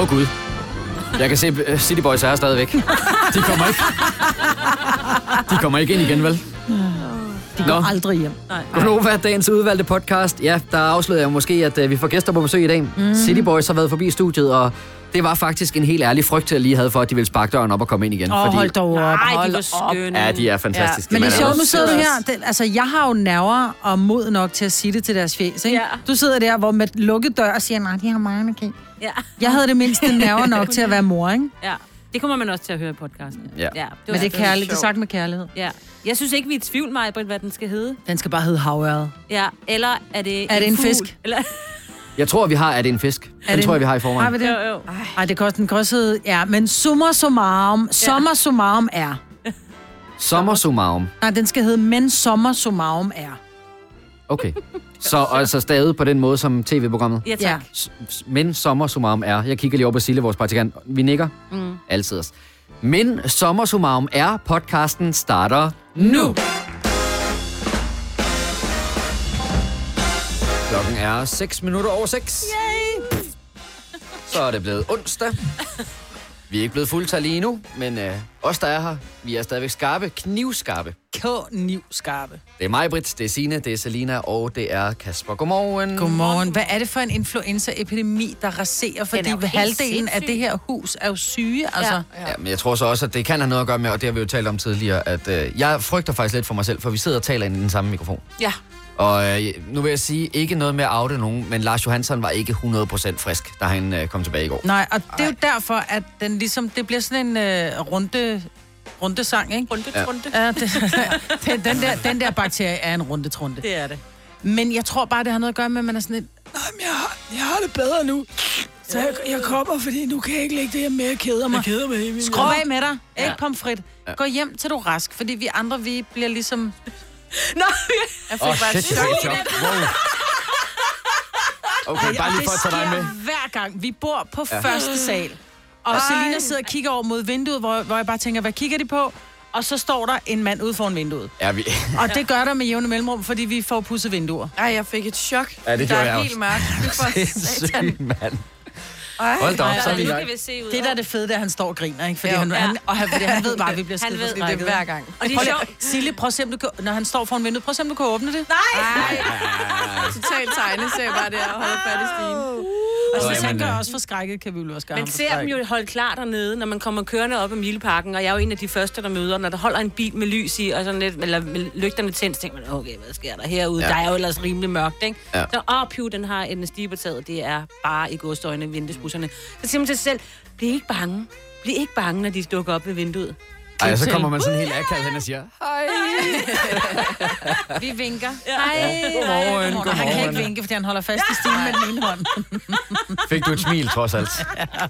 Åh oh, gud. Jeg kan se, øh, City Boys er stadigvæk. De kommer ikke. De kommer ikke ind igen, vel? De går aldrig hjem. Godnova, dagens udvalgte podcast. Ja, der afslørede jeg måske, at uh, vi får gæster på besøg i dag. Mm. City Boys har været forbi studiet, og det var faktisk en helt ærlig frygt, jeg lige havde for, at de ville sparke døren op og komme ind igen. Åh, oh, hold dog op. Nej, hold de var op. skønne. Ja, de er fantastiske. Men det er sjovt, nu sidder du her. Det, altså, jeg har jo nerver og mod nok til at sige det til deres fjes, ikke? Ja. Du sidder der, hvor med lukket dør og siger, nej, de har mig energi. Ja. Jeg havde det mindste nerver nok til at være mor, ikke? ja. Det kommer man også til at høre i podcasten. Ja. ja Men det er kærligt. Det er sagt med kærlighed. Ja. Jeg synes ikke, vi er i tvivl, mig, hvad den skal hedde. Den skal bare hedde havøret. Ja. Eller er det Er det en fugl? fisk? Eller... Jeg tror, vi har, er det en fisk? Er Den det tror en- jeg, vi har i Har forvejen. vi det? Jo, jo. Ej, det koster den kan også hedde, ja, men summa summarum, sommer summarum er. Sommer summarum. Nej, den skal hedde men sommer summarum er. Okay. Så altså stadig på den måde som tv-programmet. Ja, tak. S- Men sommer summarum er. Jeg kigger lige over på Sille, vores praktikant. Vi nikker. Mm. Altid os. Men sommer summarum er. Podcasten starter nu. Klokken er 6 minutter over 6. Yay! Så er det blevet onsdag. Vi er ikke blevet fuldtal lige endnu, men øh, os, der er her, vi er stadigvæk skarpe, knivskarpe. K-niv skarpe. Det er mig, Britt, det er Signe, det er Selina, og det er Kasper. Godmorgen. Godmorgen. Hvad er det for en influenza-epidemi, der raserer? Fordi er helt halvdelen af det her hus er jo syge. Altså. Ja. Ja, men jeg tror så også, at det kan have noget at gøre med, og det har vi jo talt om tidligere, at øh, jeg frygter faktisk lidt for mig selv, for vi sidder og taler ind i den samme mikrofon. Ja. Og øh, nu vil jeg sige, ikke noget med at oute nogen, men Lars Johansson var ikke 100% frisk, da han øh, kom tilbage i går. Nej, og det er jo derfor, at den ligesom, det bliver sådan en øh, runde, runde sang, ikke? Runde, Ja. ja. runde. Ja, det, den, der, den der bakterie er en runde trunde. Det er det. Men jeg tror bare, det har noget at gøre med, at man er sådan et, Nej, men jeg har, jeg har det bedre nu. Så jeg, jeg kommer, fordi nu kan jeg ikke lægge det her med, jeg keder mig. Jeg keder mig helt Skru af med dig, ikke pomfrit. Gå hjem til du er rask, fordi vi andre, vi bliver ligesom... Nå, Jeg fik Åh, bare et shit, er et chok. Wow. Okay, bare lige for at tage dig med. Hver gang. Vi bor på ja. første sal. Og Selina sidder og kigger over mod vinduet, hvor, hvor jeg bare tænker, hvad kigger de på? Og så står der en mand ude foran vinduet. Ja, vi... Og det gør der med jævne mellemrum, fordi vi får pudset vinduer. Ej, jeg fik et chok. Ja, det der gjorde er jeg helt også. mærkt. Det. Sindssygt, mand. Ej. Hold da op, så er det vi i gang. Det, der er det fede, det er, at han står og griner, ikke? Fordi Jo. han, Ja. han, og han, fordi han ved bare, at vi bliver Han skide ved Det er hver gang. Og det Prøv er sjovt. Sille, prøv at se, om du kan, når han står foran vinduet, prøv at se, om du kan åbne det. Nej! Totalt tegneserie bare der og holde fat i. Altså, Nå, hvis han gør øh. også forskrækket, kan vi jo også gøre Man ser dem jo holde klar dernede, når man kommer kørende op ad Mileparken, og jeg er jo en af de første, der møder, når der holder en bil med lys i, og sådan lidt, eller med lygterne tændt, så tænker man, okay, hvad sker der herude? Ja. Der er jo ellers rimelig mørkt, ikke? Ja. Så, åh, piv, den har en stige på taget, det er bare i godstøjne vinduesbusserne. Så siger man til sig selv, bliv ikke bange. Bliv ikke bange, når de dukker op ved vinduet. Ej, så kommer man sådan helt akavet hen og siger, hej. Vi vinker. Hej. Godmorgen, Og han kan ikke vinke, fordi han holder fast i stilen med den ene hånd. Fik du et smil, trods alt?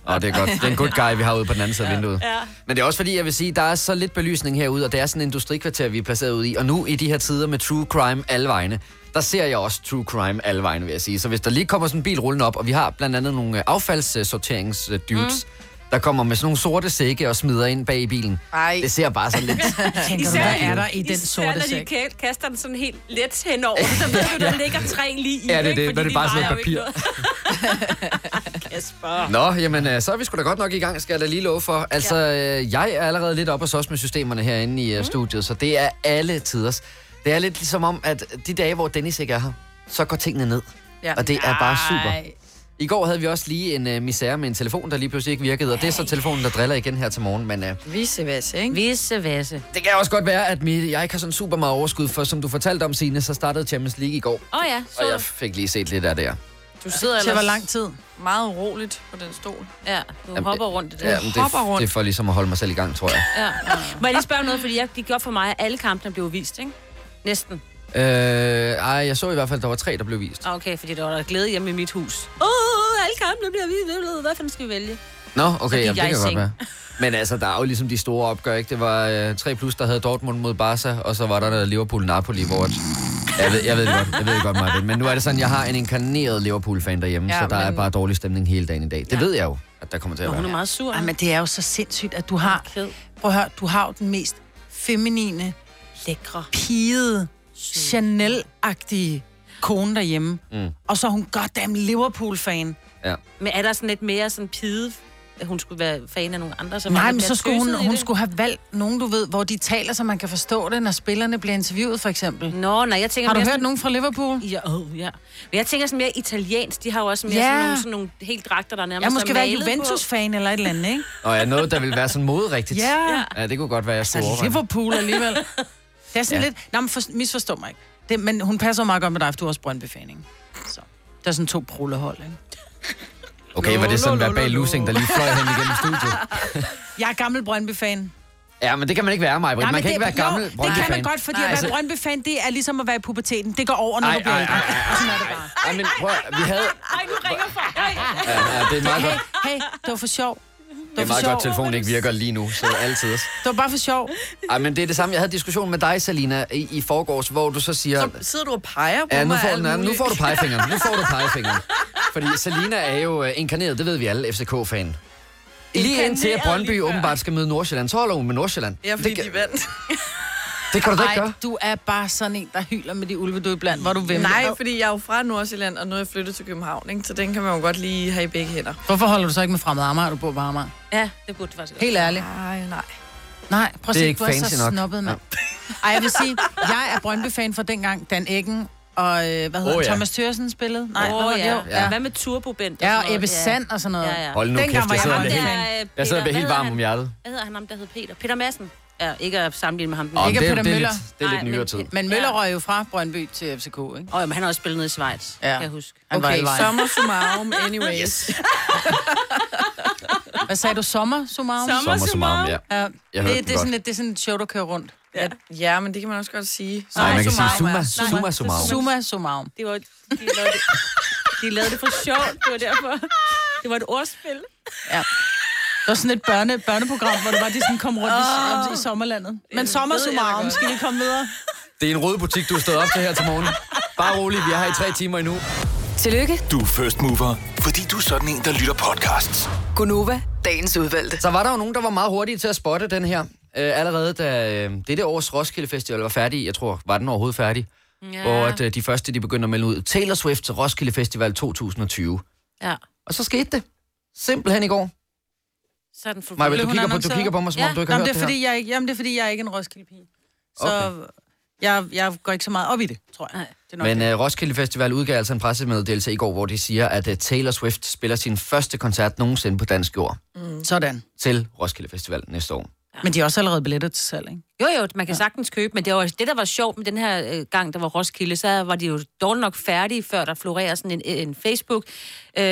Og det er godt. Det er en good guy, vi har ude på den anden side af vinduet. Ja. Men det er også fordi, jeg vil sige, der er så lidt belysning herude, og det er sådan en industrikvarter, vi er placeret ude i. Og nu i de her tider med true crime alle vegne, der ser jeg også true crime alle vegne, vil jeg sige. Så hvis der lige kommer sådan en bil rullende op, og vi har blandt andet nogle øh, affaldssorteringsdudes, mm. der kommer med sådan nogle sorte sække og smider ind bag i bilen. Ej. Det ser bare sådan lidt... Tænker, Især- hvad er der i den Især sorte når de sæk? ka- kaster den sådan helt let henover, så ved du, der ligger tre lige i. Ja, det er det. Men det er de bare sådan noget noget. Kasper. Nå, jamen, øh, så er vi sgu da godt nok i gang, skal jeg da lige love for. Altså, øh, jeg er allerede lidt op og sås med systemerne herinde i uh, studiet, så det er alle tiders. Det er lidt ligesom om, at de dage, hvor Dennis ikke er her, så går tingene ned. Ja. Og det er bare super. I går havde vi også lige en uh, misære med en telefon, der lige pludselig ikke virkede, og det er så telefonen, der driller igen her til morgen. Men uh, Vise væs, ikke? Visse vasse. det kan også godt være, at mit, jeg ikke har sådan super meget overskud, for som du fortalte om, Signe, så startede Champions League i går, Åh oh, ja, og jeg så. fik lige set lidt af det her. Du sidder Til hvor ellers lang tid? meget uroligt på den stol. Ja, du Jamen, hopper rundt i det. Ja, det, hopper rundt. det er for ligesom at holde mig selv i gang, tror jeg. Ja. Må jeg lige spørge noget, fordi jeg, det gjorde for mig, at alle kampene blev vist, ikke? Næsten. Øh, ej, jeg så i hvert fald, at der var tre, der blev vist. Okay, fordi der var der glæde hjemme i mit hus. Åh, oh, alle kampene bliver vist. Hvad fanden skal vi vælge? Nå, okay, jamen, det kan godt være. Men altså, der er jo ligesom de store opgør, ikke? Det var øh, 3 plus, der havde Dortmund mod Barca, og så var der, der Liverpool-Napoli, hvor... At, jeg, ved, jeg ved det godt, jeg ved det godt, Martin. Men nu er det sådan, jeg har en inkarneret Liverpool-fan derhjemme, ja, Ja, så der men... er bare dårlig stemning hele dagen i dag. Det ja. ved jeg jo, at der kommer til at Og hun er være. meget sur. Ej, men det er jo så sindssygt, at du har... Prøv at høre, du har jo den mest feminine, Lækre. pigede, Chanel-agtige kone derhjemme. Mm. Og så er hun goddamn Liverpool-fan. Ja. Men er der sådan lidt mere sådan pide, at hun skulle være fan af nogle andre? Som er Nej, men så skulle hun, hun skulle have valgt nogen, du ved, hvor de taler, så man kan forstå det, når spillerne bliver interviewet, for eksempel. Nå, nej, jeg tænker Har du mere hørt sådan, nogen fra Liverpool? Ja, oh, ja. Men jeg tænker sådan mere italiensk. De har jo også mere Ja. sådan, nogle, sådan nogle helt dragter, der nærmest Jeg måske være. Juventus-fan eller et eller andet, ikke? Og ja, noget, der vil være sådan moderigtigt. Ja. Ja, det kunne godt være, jeg Så skulle overveje. Liverpool alligevel. Det er sådan Ja. lidt... Nå, men for, misforstå mig ikke. Det, men hun passer meget godt med dig, for du er også Brøndby-fan, ikke? Så. Der er sådan to prullehold, ikke? Okay, var det sådan en verbal losing, der lige fløj hen igennem studiet? Jeg er gammel Brøndby-fan. Ja, men det kan man ikke være, mig. Ja, Man kan ikke være gammel jo, det kan man godt, fordi Nej, at altså- være Brøndby-fan, det er ligesom at være i puberteten. Det går over, når Ej, du bliver ældre. Og sådan er det bare. Ej, men prøv, vi havde... Ej, nu ringer folk. Ej. Ja, ja, det er meget Hey, godt. hey, det var for sjov. Det er meget godt, at telefonen ikke virker lige nu, så altid. Det var bare for sjov. Ej, men det er det samme. Jeg havde diskussion med dig, Salina, i, i forgårs, hvor du så siger... Så sidder du og peger på Ja, nu mig får, nej, nu får du pegefingeren. Nu får du pegefingeren. Fordi Salina er jo øh, inkarneret, det ved vi alle, FCK-fan. Lige indtil at Brøndby åbenbart skal møde Nordsjælland, så holder hun med Nordsjælland. Ja, fordi det, de vandt. det kan du da ikke gøre. du er bare sådan en, der hyler med de ulve, du er iblandt, hvor du vimler. Nej, fordi jeg er jo fra Nordsjælland, og nu er jeg flyttet til København, ikke? så den kan man jo godt lige have i begge hænder. Hvorfor holder du så ikke med fremmed Amager, du bor på Amager? Ja, det burde du faktisk godt. Helt ærligt. Nej, nej. Nej, prøv at Det er se, ikke du er fancy så nok. snobbet, mand. Ej, jeg vil sige, jeg er Brøndby-fan fra dengang Dan Eggen og, øh, hvad hedder Åh, oh, ja. Thomas Thørsen spillede. Nej, Åh, hvad ja. hedder det? ja. Hvad med Turbobent? Ja, og Ebbe Sand og sådan noget. Ja, ja. Hold nu kæft, var jeg jeg sidder, fan. helt, øh, jeg sidder Peter- helt hvad varm hedder om hjertet. han? Hvad hedder han, ham, der hed Peter? Peter Madsen. Ja, ikke at sammenligne med ham. Åh, Ikke det, er- Peter det, er Møller. lidt, det er lidt Nej, nyere men- tid. Men Møller Ja. røg jo fra Brøndby til FCK, ikke? Åh, oh, men han har også spillet nede i Schweiz, Ja. kan jeg huske. Han var Okay, vejen. sommer summarum, anyways. Yes. Hvad sagde du? Sommer, Sumarum? Sommer. Summarum, ja. Ja, Jeg det, det, er sådan et, det er sådan et show, der kører rundt. Ja, ja, men det kan man også godt sige. Nej, man kan sige summarum summa, er- summa summarum. Summa Sumarum. Det var, de, lavede det, de lavede det for sjovt, det var derfor. Det var et ordspil. Ja. Det var sådan et børne, børneprogram, hvor det var, de sådan kom rundt i, i sommerlandet. Men sommer da Sumarum, godt. skal vi komme videre? Det er en rød butik, du er stået op til her til morgen. Bare rolig, vi er her i tre timer endnu. Tillykke, Du er first mover, fordi du er sådan en, der lytter podcasts. Gunova, dagens udvalgte. Så var der jo nogen, der var meget hurtige til at spotte den her. Øh, allerede da øh, dette års Roskilde Festival var færdig, jeg tror, var den overhovedet færdig, ja. hvor at, øh, de første, de begyndte at melde ud, Taylor Swift til Roskilde Festival 2020. Ja, Og så skete det. Simpelthen i går. Så er den for... Maja, du kigger, på, du kigger på mig, som om Ja. du ikke har Jamen, hørt det er, det, fordi jeg, ikke- jamen, det er fordi, jeg er ikke en Roskilde-pige. Så Okay. jeg, jeg går ikke så meget op i det, tror jeg. Nej. Det er nok Men øh, Roskilde Festival udgav altså en pressemeddelelse i går, hvor de siger, at øh, Taylor Swift spiller sin første koncert nogensinde på dansk jord Sådan. til Roskilde Festival næste år. Men de har også allerede billetter til salg, ikke? Jo, jo, man kan sagtens købe, men det var det, der var sjovt med den her øh, gang, der var Roskilde, så var de jo dårligt nok færdige, før der florerer sådan en, en Facebook, øh,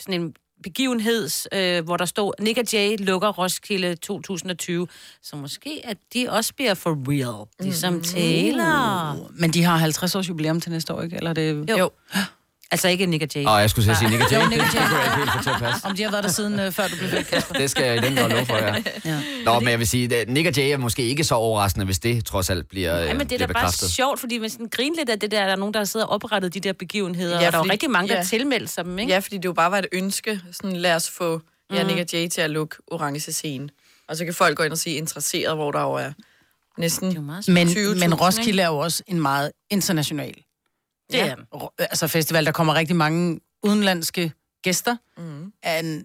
sådan en begivenhed, øh, hvor der stod, Nick og Jay lukker Roskilde 2020. Så måske, at de også bliver for real, ligesom mm. Taylor. Men de har 50 års jubilæum til næste år, ikke? Eller er det... Jo. jo. Altså ikke Nick og Jay. Og jeg skulle sige Nick og Jay. Jo, Det Nick og Jay. kunne jeg ikke helt få til at passe. Om de har været der siden øh, før du blev Kasper. Det skal jeg i den grad love for, ja. Ja. Nå, men jeg vil sige, at Nick og Jay er måske ikke så overraskende, hvis det trods alt bliver, Ja, øh, men det er da bare sjovt, fordi man sådan griner lidt af det der, der er nogen, der har siddet og oprettet de der begivenheder, Ja, ja, og der er rigtig mange, der ja. ja. tilmelder sig dem, ikke? Ja, fordi det jo bare var et ønske. Sådan, lad os få Jannik og Jay til at lukke orange scene. Og så kan folk gå ind og sige interesseret, hvor der jo er næsten Det er Men, 20.000, men Roskilde er jo også en meget international Det er den. ro- altså festival. Der kommer rigtig mange udenlandske gæster. Mm. And,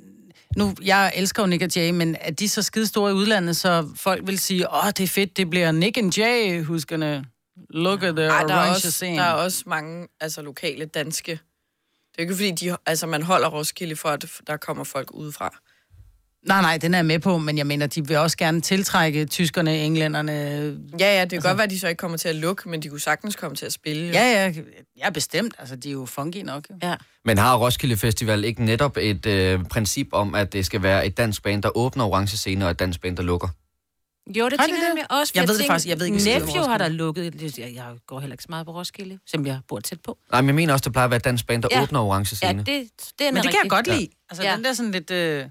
nu, jeg elsker jo Nick og Jay, men er de så skide store i udlandet, så folk vil sige, åh, det er fedt, det bliver Nick and Jay, gonna look at the Ej, der, er også, scene. der er også mange altså, lokale danske. Det er jo ikke fordi, de, altså, man holder Roskilde for, at der kommer folk udefra. Nej, nej, den er jeg med på, men jeg mener, de vil også gerne tiltrække tyskerne, englænderne. Ja, ja, det kan altså, godt være, at de så ikke kommer til at lukke, men de kunne sagtens komme til at spille. jo. Ja, ja, jeg er bestemt. Altså, de er jo funky nok. Jo. Ja. Men har Roskilde Festival ikke netop et øh, princip om, at det skal være et dansk band, der åbner orange scene, og et dansk band, der lukker? Jo, det Har tænker det? jeg nemlig også. for Jeg ved det faktisk- jeg ved ikke, med har der lukket. Jeg, jeg går heller ikke så meget på Roskilde, som jeg bor tæt på. Nej, men jeg mener også, det plejer at være et dansk band, der Ja. åbner orange Ja, scene. det, det er Men det kan jeg godt Ja. lide. Altså, Ja. den der sådan lidt øh,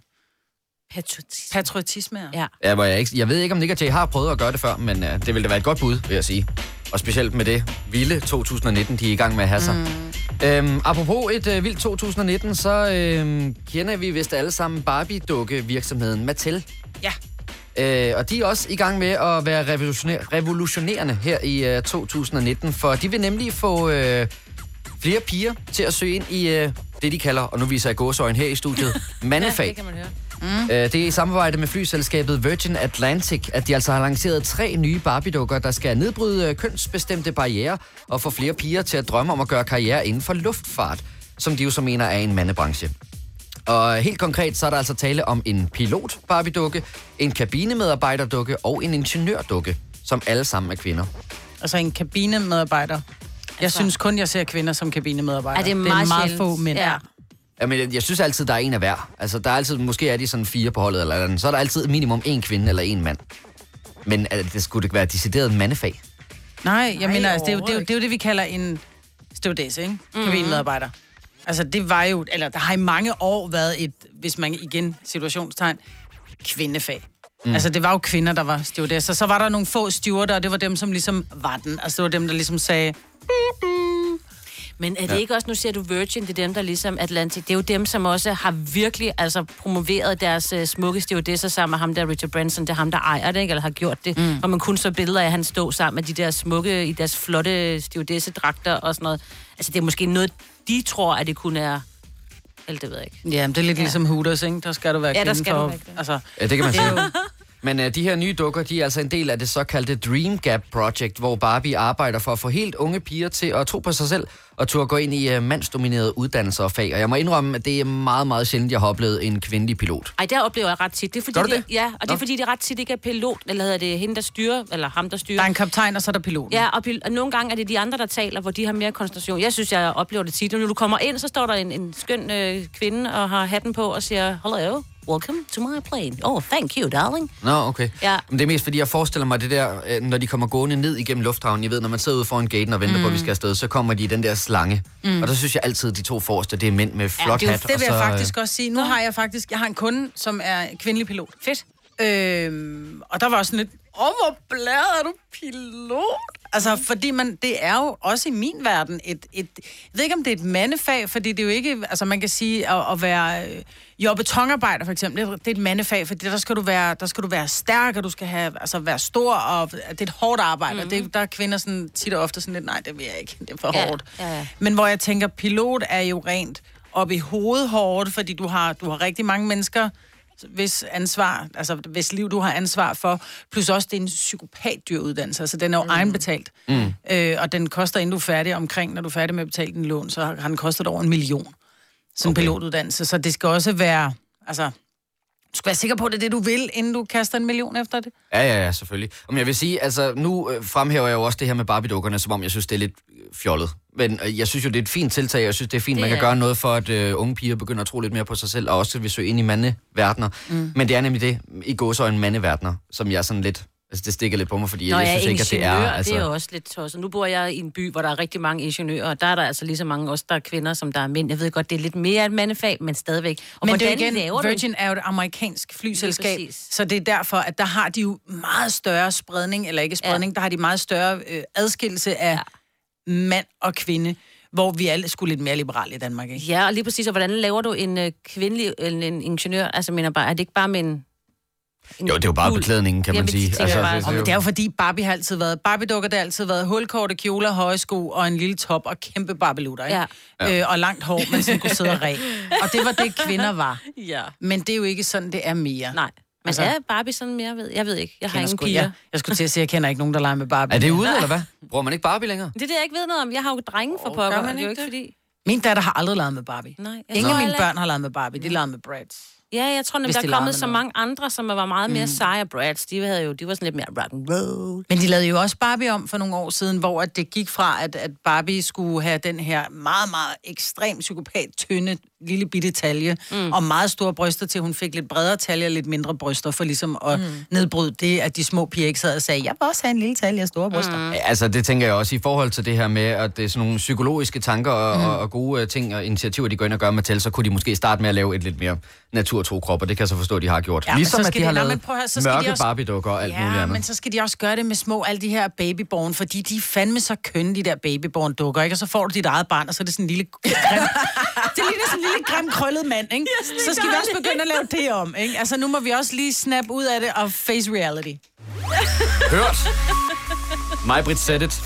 Patriotisme. patriotisme. Ja. Ja, hvor jeg, ikke, jeg ved ikke, om Nick og Jay har prøvet at gøre det før, men øh, det ville da være et godt bud, vil jeg sige. Og specielt med det vilde 2019, de er i gang med at have sig. Mm. Øhm, apropos et øh, vildt 2019, så øh, kender vi vist alle sammen Barbie-dukke-virksomheden Mattel. Ja. Øh, og de er også i gang med at være revolutioner- revolutionerende her i øh, 2019, for de vil nemlig få, øh, flere piger til at søge ind i øh, det, de kalder, og nu viser jeg gåsøjen her i studiet, mandefag. Det kan man høre. Mm. Det er i samarbejde med flyselskabet Virgin Atlantic, at de altså har lanceret tre nye Barbie-dukker, der skal nedbryde øh, kønsbestemte barriere og få flere piger til at drømme om at gøre karriere inden for luftfart, som de jo så mener er en mandebranche. Og helt konkret, så er der altså tale om en pilot Barbie-dukke, en kabinemedarbejderdukke og en ingeniørdukke, som alle sammen er kvinder. Altså en kabinemedarbejder. Jeg altså, synes kun, jeg ser kvinder som kabinemedarbejder. Er det er det er meget meget sjældent. få mænd. Ja. Jamen, jeg, jeg synes altid, der er en af hver. Altså, der er altid, måske er de sådan fire på holdet, eller andet. så er der altid minimum en kvinde eller en mand. Men øh, det skulle ikke være et decideret mandefag. Nej, jeg Nej, mener, altså, det, er jo, det, er jo, det er jo det, vi kalder en stewardesse, ikke? Kabinmedarbejder. Altså, det var jo, eller der har i mange år været et, hvis man igen, situationstegn, kvindefag. Mm. Altså, det var jo kvinder, der var stewardesser. Så var der nogle få stewarder, og det var dem, som ligesom var den. Altså, det var dem, der ligesom sagde, Men er det ja. ikke også, nu siger du Virgin, det er dem, der ligesom Atlantic, det er jo dem, som også har virkelig altså, promoveret deres uh, smukke stewardesser sammen med ham der, Richard Branson, det er ham, der ejer det, ikke? eller har gjort det. Mm. Og man kun så billeder af, at han stod sammen med de der smukke, i deres flotte stewardessedragter og sådan noget. Altså, det er måske noget, de tror, at det kun er... Eller det ved jeg ikke. ja, det er lidt ja. ligesom Hooters, ikke? Der skal du være Ja, der skal for, du være. Altså, Ja, det kan man sige. Men uh, de her nye dukker, de er altså en del af det såkaldte Dream Gap Project, hvor Barbie arbejder for at få helt unge piger til at tro på sig selv og turde gå ind i uh, mandsdominerede uddannelser og fag. Og jeg må indrømme, at det er meget, meget sjældent, jeg har oplevet en kvindelig pilot. Ej, der oplever jeg ret tit. Det er fordi, Gør du det? det? Ja, og det er Nå. fordi, det ret tit ikke er pilot, eller hedder det hende, der styrer, eller ham, der styrer. der er en kaptajn, og så er der piloten. Ja, og, pil- og nogle gange er det de andre, der taler, hvor de har mere koncentration. Jeg synes, jeg oplever det tit. Når du kommer ind, så står der en, en skøn øh, kvinde og har hatten på og siger, Hello, welcome to my plane. Oh, thank you, darling. Nå, okay. Ja. Men det er mest fordi, jeg forestiller mig det der, øh, når de kommer gående ned igennem lufthavnen. Jeg ved, når man sidder ude foran gaten og venter mm. på, at vi skal afsted, så kommer de i den der slange. Mm. Og der synes jeg altid, de to forreste, det er mænd med flot det, er jo- hat. det vil og så, jeg faktisk også sige. Nu har jeg faktisk, jeg har en kunde, som er kvindelig pilot. Fedt. Øhm, og der var også sådan lidt, åh, hvor blæret er du pilot? Altså, fordi man, det er jo også i min verden et, et, jeg ved ikke, om det er et mandefag, fordi det er jo ikke, altså man kan sige, at, at være øh, jo, betonarbejder for eksempel, det er, et mandefag, fordi der skal du være, der skal du være stærk, og du skal have, altså være stor, og det er et hårdt arbejde, mm-hmm. og det, der er kvinder sådan, tit og ofte sådan lidt, nej, det vil jeg ikke, det er for Ja, hårdt. ja, ja. Men hvor jeg tænker, pilot er jo rent op i hovedet hårdt, fordi du har, du har rigtig mange mennesker, hvis ansvar, altså hvis liv du har ansvar for, plus også det er en psykopatdyr uddannelse, altså den er jo mm. egenbetalt. Mm. Øh, og den koster, inden du er færdig omkring, når du er færdig med at betale din lån, så har har den kostet over en million. En Okay. pilotuddannelse. Så det skal også være, altså, du skal være sikker på, at det er det, du vil, inden du kaster en million efter det. Ja, ja, ja, selvfølgelig. Men jeg vil sige, altså nu øh, fremhæver jeg jo også det her med Barbie-dukkerne, som om jeg synes, det er lidt øh, fjollet. Men øh, jeg synes jo, det er et fint tiltag. Jeg synes, det er fint, Det man kan er- gøre noget for, at øh, unge piger begynder at tro lidt mere på sig selv, og også vil søge ind i mandeverdener. Mm. Men det er nemlig det, i gåsøjne mandeverdener, som jeg sådan lidt... Altså, det stikker lidt på mig, fordi Nå, jeg, jeg jeg synes ikke, at det er... Altså, det er jo også lidt tosset. Nu bor jeg i en by, hvor der er rigtig mange ingeniører, og der er der altså lige så mange også, der er kvinder, som der er mænd. Jeg ved godt, det er lidt mere et mandefag, men stadigvæk. Og Men det er hvordan igen, laver du Virgin er jo et amerikansk flyselskab, så det er derfor, at der har de jo meget større spredning, eller ikke spredning, ja. der har de meget større øh, adskillelse af ja. mand og kvinde, hvor vi alle skulle lidt mere liberale i Danmark, ikke? Ja, og lige præcis, og hvordan laver du en øh, kvindelig en, en ingeniør? Altså, mener bare, er det ikke bare med en... en Jo, det er jo bare beklædningen, kan man Jamen, det sige. tænker jeg bare. det, Og det er jo fordi Barbie har altid været, Barbie-dukker, det har altid været hulkorte kjoler, høje sko og en lille top og kæmpe barbelutter, ikke? Ja. Øh, og langt hår, men sådan kunne sidde og ræ. Og det var det, kvinder var. Ja. Men det er jo ikke sådan, det er mere. Nej. Men Altså- altså, er Barbie sådan mere, ved? Jeg ved ikke. Jeg har ingen sgu, piger. jeg, jeg skulle til at sige, at jeg kender ikke nogen, der leger med Barbie. er det ude, eller hvad? Bruger man ikke Barbie længere? Det er det, jeg ikke ved noget om. Jeg har jo drenge for Åh, pokker. gør man det er jo ikke det? fordi... Min datter har aldrig leget med Barbie. Nej, Ingen af mine børn har leget med Barbie, de leger med Bratz. Ja, jeg tror nemlig, der de er kommet så noget. mange andre, som var meget mere mm. seje. Brads, de, havde jo, de var sådan lidt mere rock and roll. Men de lavede jo også Barbie om for nogle år siden, hvor at det gik fra, at, at Barbie skulle have den her meget, meget ekstrem psykopat, tynde, lille bitte talje, mm. og meget store bryster, til hun fik lidt bredere talje og lidt mindre bryster, for ligesom at mm. nedbryde det, at de små piger ikke sad og sagde, jeg vil også have en lille talje og store bryster. Mm. Altså, det tænker jeg også i forhold til det her med, at det er sådan nogle psykologiske tanker og, mm. og, og gode øh, ting og initiativer, de går ind og gør med til, så kunne de måske starte med at lave et lidt mere naturtro krop, og det kan jeg så forstå, at de har gjort. Ja, ligesom så at de har de- nå, lavet men prøv at høre, så skal de mørke også- Barbie-dukker og alt muligt Ja, andet. men så skal de også gøre det med små, alle de her babyborn, fordi de er fandme så kønne, de der babyborn-dukker, ikke? Og så får du dit eget barn, og så er det sådan en lille det ligner sådan en lille grim krøllet mand, ikke? så skal vi også begynde at lave det om, ikke? Altså, nu må vi også lige snap ud af det og face reality. Hørt! Mig, Britt Sættet.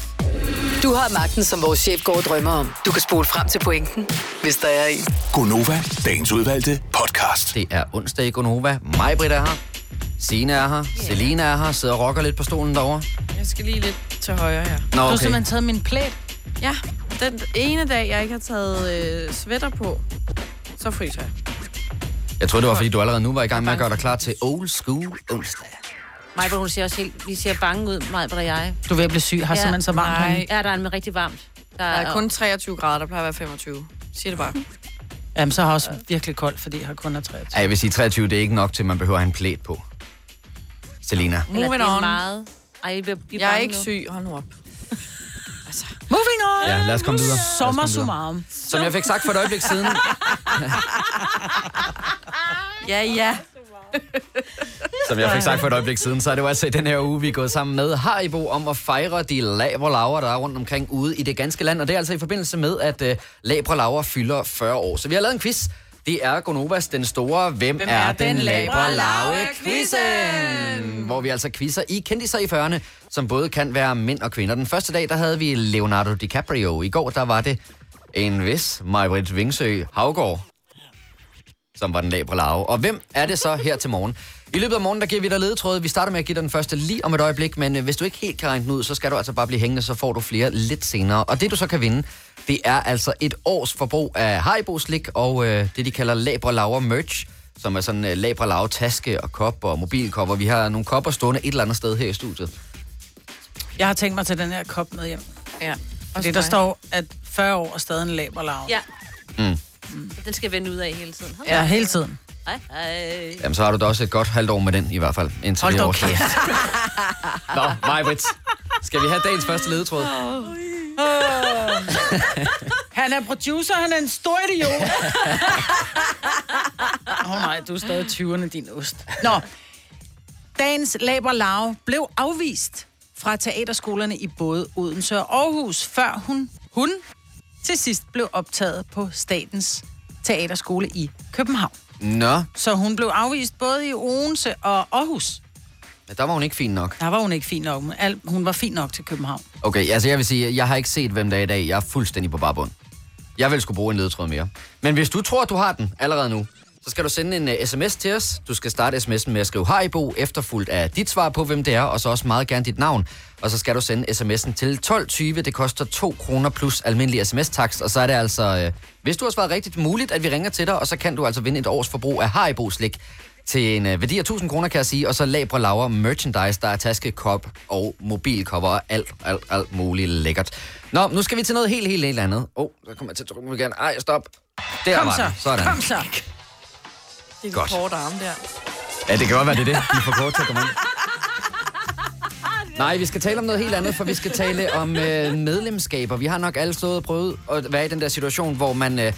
Du har magten, som vores chef går og drømmer om. Du kan spole frem til pointen, hvis der er en. Gonova, dagens udvalgte podcast. Det er onsdag i Gonova. Mig, Britt, er her. Signe er her. Selina er her. Sidder og rocker lidt på stolen derovre. Jeg skal lige lidt til højre her. Nå, Du har okay. simpelthen taget min plæt. Ja, den ene dag, jeg ikke har taget øh, sweater på, så fryser jeg. Jeg tror det var, fordi du allerede nu var i gang med at gøre dig klar til old school onsdag. Mig, hvor hun ser også helt... Vi ser bange ud, mig, hvor der jeg. Du er ved at blive syg. Har Ja. simpelthen så varmt Nej. Ja, der er rigtig varmt. Der Der er kun 23 grader, der plejer at være 25. Siger det bare. Jamen, så har jeg også virkelig koldt, fordi jeg har kun er 23. Ja, jeg vil sige 23, det er ikke nok til, at man behøver at have en plæt på. Selina. Moving det er on. meget... Ej, jeg, bliver, bliver Jeg er ikke nu. syg, hold nu op. Moving on! Ja, lad os komme videre. Sommer summarum. Som jeg fik sagt for et øjeblik siden, Ja, ja. som jeg fik sagt for et øjeblik siden, så er det jo altså i den her uge, vi er gået sammen med Haribo om at fejre de labre laver, der er rundt omkring ude i det ganske land. Og det er altså i forbindelse med, at uh, labre laver fylder 40 år. Så vi har lavet en quiz. Det er Gonovas den store Hvem, Hvem er, er den labre lave quizzen? Hvor vi altså quizzer i kendiser i 40'erne, som både kan være mænd og kvinder. Den første dag, der havde vi Leonardo DiCaprio. I går, der var det en vis Majbrit Vingsø Havgård, som var den labre lave. Og hvem er det så her til morgen? I løbet af morgen, der giver vi dig ledetråde. Vi starter med at give dig den første lige om et øjeblik, men øh, hvis du ikke helt kan regne den ud, så skal du altså bare blive hængende, så får du flere lidt senere. Og det du så kan vinde, det er altså et års forbrug af Haribo slik og øh, det de kalder labre laver merch, som er sådan øh, labre lave taske og kop og mobilkopper. Vi har nogle kopper stående et eller andet sted her i studiet. Jeg har tænkt mig til den her kop med hjem. ja. Fordi der står, at 40 år er stadig en laber lav. Ja. Mm. Den skal vende ud af hele tiden. Ja, hele tiden. Hej, hej. Jamen, så har du da også et godt halvt år med den i hvert fald. Indtil Hold det da år kæft. Nå, Majbrit. Skal vi have dagens første ledetråd? Han er producer, han er en stor idiot. Åh oh, nej, du er stadig 20'erne, din ost. Nå, dagens laber lav blev afvist fra teaterskolerne i både Odense og Aarhus, før hun, hun til sidst blev optaget på Statens Teaterskole i København. Nå, Så hun blev afvist både i Odense og Aarhus. Men der var hun ikke fin nok. Der var hun ikke fin nok, men al- hun var fin nok til København. Okay, altså jeg vil sige, jeg har ikke set, hvem der er i dag. Jeg er fuldstændig på barbund. Jeg vil skulle bruge en ledetråd mere. Men hvis du tror, at du har den allerede nu, så skal du sende en uh, sms til os. Du skal starte sms'en med at skrive Haribo, efterfulgt af dit svar på, hvem det er, og så også meget gerne dit navn. Og så skal du sende sms'en til 12.20. Det koster 2 kroner plus almindelig sms-takst. Og så er det altså, uh, hvis du har svaret rigtigt, muligt, at vi ringer til dig, og så kan du altså vinde et års forbrug af Haribo-slik til en uh, værdi af 1000 kroner, kan jeg sige, og så labre laver merchandise, der er taske, kop og mobilcover og alt, alt, alt muligt lækkert. Nå, nu skal vi til noget helt, helt, helt andet. Åh, oh, der kommer jeg til at trykke igen. Ej, stop. Der Kom var så, den. Sådan. kom så. Det er Godt. de korte arme der. Ja, det kan godt være, det er det. De er for kort til at komme ind. Nej, vi skal tale om noget helt andet, for vi skal tale om øh, medlemskaber. Vi har nok alle stået og prøvet at være i den der situation, hvor man... Øh,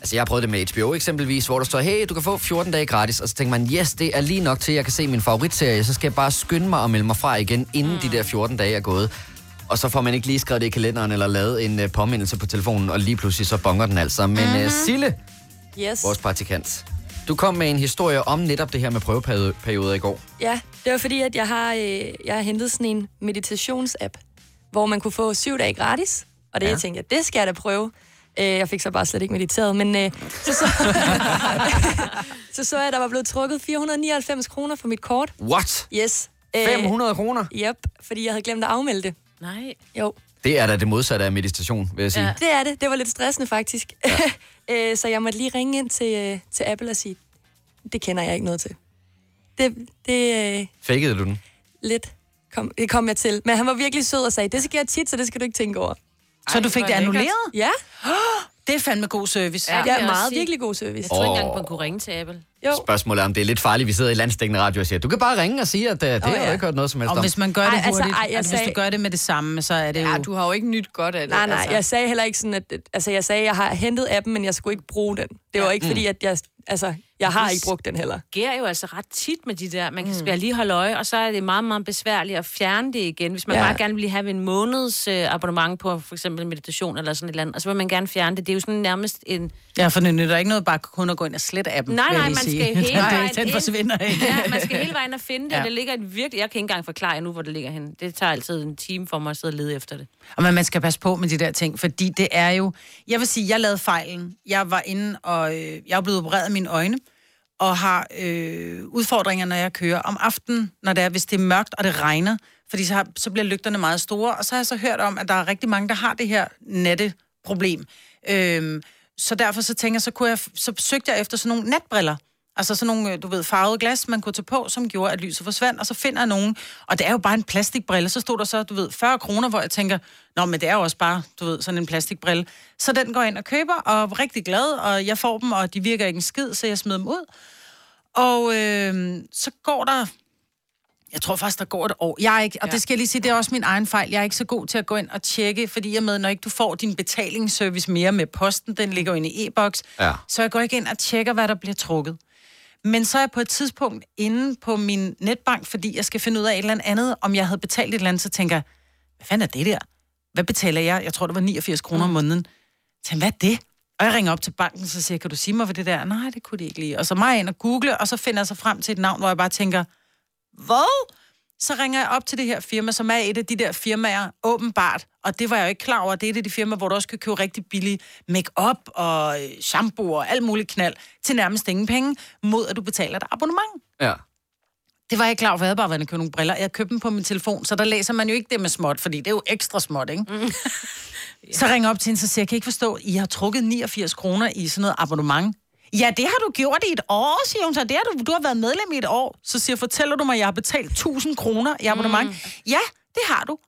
altså, jeg har prøvet det med HBO eksempelvis, hvor der står, hey, du kan få 14 dage gratis. Og så tænker man, yes, det er lige nok til, at jeg kan se min favoritserie. Så skal jeg bare skynde mig og melde mig fra igen, inden mm. de der 14 dage er gået. Og så får man ikke lige skrevet det i kalenderen, eller lavet en øh, påmindelse på telefonen, og lige pludselig så bonger den altså. Men mm-hmm. øh, Sille, Yes. vores praktikant, du kom med en historie om netop det her med prøveperioder i går. Ja, det var fordi, at jeg har, øh, jeg har hentet sådan en meditationsapp, hvor man kunne få syv dage gratis. Og det, Ja. jeg tænkte, det skal jeg da prøve. Øh, jeg fik så bare slet ikke mediteret, men øh, så, så, så så jeg, at der var blevet trukket 499 kroner for mit kort. What? Yes. Øh, 500 kroner? Yep, fordi jeg havde glemt at afmelde det. Nej. Jo, Det er da det modsatte af meditation, vil jeg sige. Ja. Det er det. Det var lidt stressende faktisk. Ja. øh, så jeg måtte lige ringe ind til, øh, til Apple og sige, det kender jeg ikke noget til. Det, det øh, Fakede du den? lidt kom, det kom jeg til. Men han var virkelig sød og sagde, det skal jeg tit, så det skal du ikke tænke over. Så du fik det annulleret? Ja, Det er fandme god service. Ja. det vil er meget sige. virkelig god service. Jeg tror ikke engang, man kunne ringe til Apple. Jo, Spørgsmålet er, om det er lidt farligt, vi sidder i landstækkende radio og siger, du kan bare ringe og sige, at uh, det Åh, har jeg ja. ikke hørt noget som helst Og om. hvis man gør det Ej, ej, altså, hurtigt, ej, altså, jeg altså, hvis sagde- du gør det med det samme, så er det jo... Ja, du har jo ikke nyt godt af det. nej, nej, altså. jeg sagde heller ikke sådan, at, altså jeg sagde, at jeg har hentet appen, men jeg skulle ikke bruge den. Det var ikke fordi, at jeg, altså, Jeg har ikke brugt den heller. Det sker jo altså ret tit med de der. Man kan mm. lige holde øje, og så er det meget, meget besværligt at fjerne det igen. Hvis man Ja. bare gerne vil have en måneds øh, abonnement på for eksempel meditation eller sådan et eller andet, og så vil man gerne fjerne det. Det er jo sådan nærmest en... Ja, for det nytter ikke noget bare kun at gå ind og slette appen. Nej, nej, man sige. skal hele Nej, vejen Den ind. forsvinder ikke. Ja, man skal hele vejen og finde det. Ja. Ja. Det ligger et virkelig... Jeg kan ikke engang forklare jer nu, hvor det ligger hen. Det tager altid en time for mig at sidde og lede efter det. Og men man skal passe på med de der ting, fordi det er jo... Jeg vil sige, jeg lavede fejlen. Jeg var inde, og øh, jeg er blevet opereret af mine øjne, og har øh, udfordringer, når jeg kører om aftenen, når det er, hvis det er mørkt og det regner, fordi så, har, så bliver lygterne meget store. Og så har jeg så hørt om, at der er rigtig mange, der har det her natteproblem. Øh, så derfor så tænker jeg, så, kunne jeg, så søgte jeg efter sådan nogle natbriller. Altså sådan nogle, øh, du ved, farvede glas, man kunne tage på, som gjorde, at lyset forsvandt, og så finder jeg nogen, og det er jo bare en plastikbrille, så stod der så, du ved, 40 kroner, hvor jeg tænker, nå, men det er jo også bare, du ved, sådan en plastikbrille. Så den går jeg ind og køber, og er rigtig glad, og jeg får dem, og de virker ikke en skid, så jeg smider dem ud. Og øh, så går der, jeg tror faktisk, der går et år. Jeg er ikke, og ja. det skal jeg lige sige, det er også min egen fejl. Jeg er ikke så god til at gå ind og tjekke, fordi jeg med, når ikke du får din betalingsservice mere med posten, den ligger jo inde i e-boks, Ja. så jeg går ikke ind og tjekker, hvad der bliver trukket. Men så er jeg på et tidspunkt inde på min netbank, fordi jeg skal finde ud af et eller andet, om jeg havde betalt et eller andet, så tænker jeg, hvad fanden er det der? Hvad betaler jeg? Jeg tror, det var 89 kroner om måneden. Så hvad er det? Og jeg ringer op til banken, så siger kan du sige mig, hvad det der er? Nej, det kunne de ikke lige. Og så mig ind og google, og så finder jeg så frem til et navn, hvor jeg bare tænker, hvad? Så ringer jeg op til det her firma, som er et af de der firmaer, åbenbart. Og det var jeg jo ikke klar over. Det er et af de firmaer, hvor du også kan købe rigtig billig make-up og øh, shampoo og alt muligt knald til nærmest ingen penge, mod at du betaler et abonnement. Ja. Det var jeg ikke klar over, for jeg havde bare været og købe nogle briller. Jeg købte dem på min telefon, så der læser man jo ikke det med småt, fordi det er jo ekstra småt, ikke? Mm. Så ringer op til hende, så siger jeg, kan ikke forstå, I har trukket 89 kroner i sådan noget abonnement. Ja, det har du gjort i et år, siger hun så. Det har du, du har været medlem i et år. Så siger fortæller du mig, at jeg har betalt 1000 kroner i abonnement? Mm. Ja, det har du.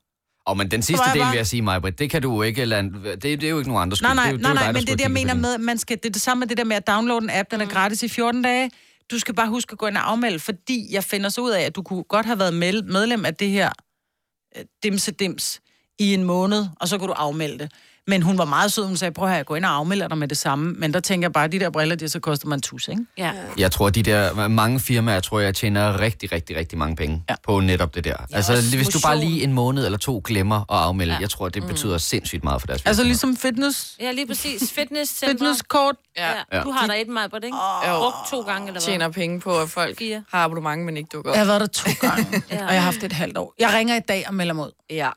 Og men den sidste del bare- vil jeg sige, Majbrit, det kan du ikke lade, det, det er jo ikke nogen andre skyld. Nej, nej, det det nej, nej, dig, men det er det, jeg mener med, man skal, det er det samme med det der med at downloade en app, den er gratis i 14 dage. Du skal bare huske at gå ind og afmelde, fordi jeg finder så ud af, at du kunne godt have været med, medlem af det her øh, dimse dims i en måned, og så kunne du afmelde det. Men hun var meget sød, hun sagde, prøv at jeg gå ind og afmelde dig med det samme. Men der tænker jeg bare, at de der briller, de så koster man tus, ikke? Ja. Jeg tror, de der mange firmaer, tror jeg, tjener rigtig, rigtig, rigtig mange penge ja. Ja. på netop det der. altså, også hvis du bare motion. lige en måned eller to glemmer at afmelde, ja. jeg tror, det betyder sindssygt meget for deres Altså ligesom fitness, ja, lige præcis. Fitness fitnesskort. Ja. Ja. Du har der et mig på det, ikke? Jo. Brugt to gange, eller hvad? Tjener penge på, at folk Fire. har abonnement, men ikke dukker op. Jeg har været der to gange, Ja. og jeg har haft det et halvt år. Jeg ringer i dag og melder mig ud. Ja.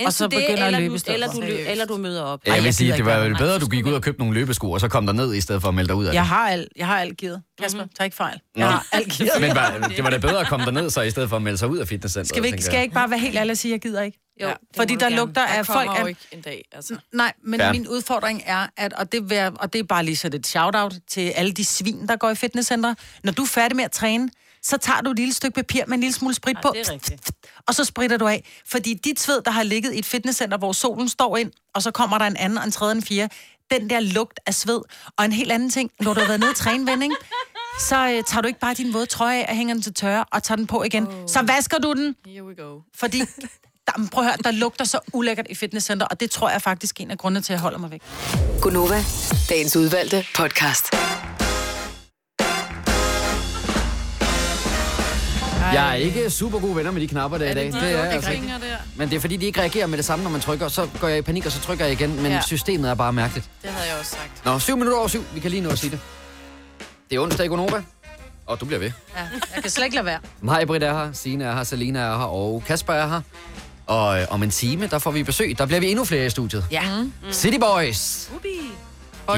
Ja. Og så Enten det, begynder jeg at eller løbe du, eller, du, eller du møder op. Ja, jeg vil jeg sige, det var jo det. bedre, at du gik ud og købte nogle løbesko, og så kom der ned, i stedet for at melde dig ud af det. Jeg har alt, jeg har alt givet. Kasper, mm-hmm. tag ikke fejl. Jeg Nå. har alt givet. Men var, det var da bedre at komme derned, så i stedet for at melde sig ud af fitnesscenteret. Skal, vi ikke, skal jeg. jeg ikke bare være helt ærlig og sige, at jeg gider ikke? Jo, Ja. det Fordi der gerne. lugter Der af folk... kommer jo Er, ikke en dag, altså. nej, men Ja. min udfordring er, at, og det, vil jeg, og det er bare lige så det et shout-out til alle de svin, der går i fitnesscenter. Når du er færdig med at træne, så tager du et lille stykke papir med en lille smule sprit på, det er rigtigt. og så spritter du af. Fordi dit sved, der har ligget i et fitnesscenter, hvor solen står ind, og så kommer der en anden, og en tredje, og en fjerde, den der lugt af sved. Og en helt anden ting, når du har været nede ven, ikke? så øh, tager du ikke bare din våde trøje af og hænger den til tørre, og tager den på igen. Oh. Så vasker du den, Here we go. fordi der, prøv at høre, der lugter så ulækkert i fitnesscenter, og det tror jeg faktisk er en af grundene til, at jeg holder mig væk. Gunova, dagens udvalgte podcast. Jeg er ikke super gode venner med de knapper der i dag. Det er jeg altså ikke. der. Men det er fordi, de ikke reagerer med det samme, når man trykker. Så går jeg i panik, og så trykker jeg igen. Men Ja. systemet er bare mærkeligt. Det havde jeg også sagt. Nå, syv minutter over syv. Vi kan lige nå at sige det. Det er onsdag i Gonova. Og du bliver ved. Ja, jeg kan slet ikke lade være. Mig, Britt er her, Signe er her, Selina er her, og Kasper er her. Og øh, om en time, der får vi besøg. Der bliver vi endnu flere i studiet. Ja. Mm. City Boys. Ubi.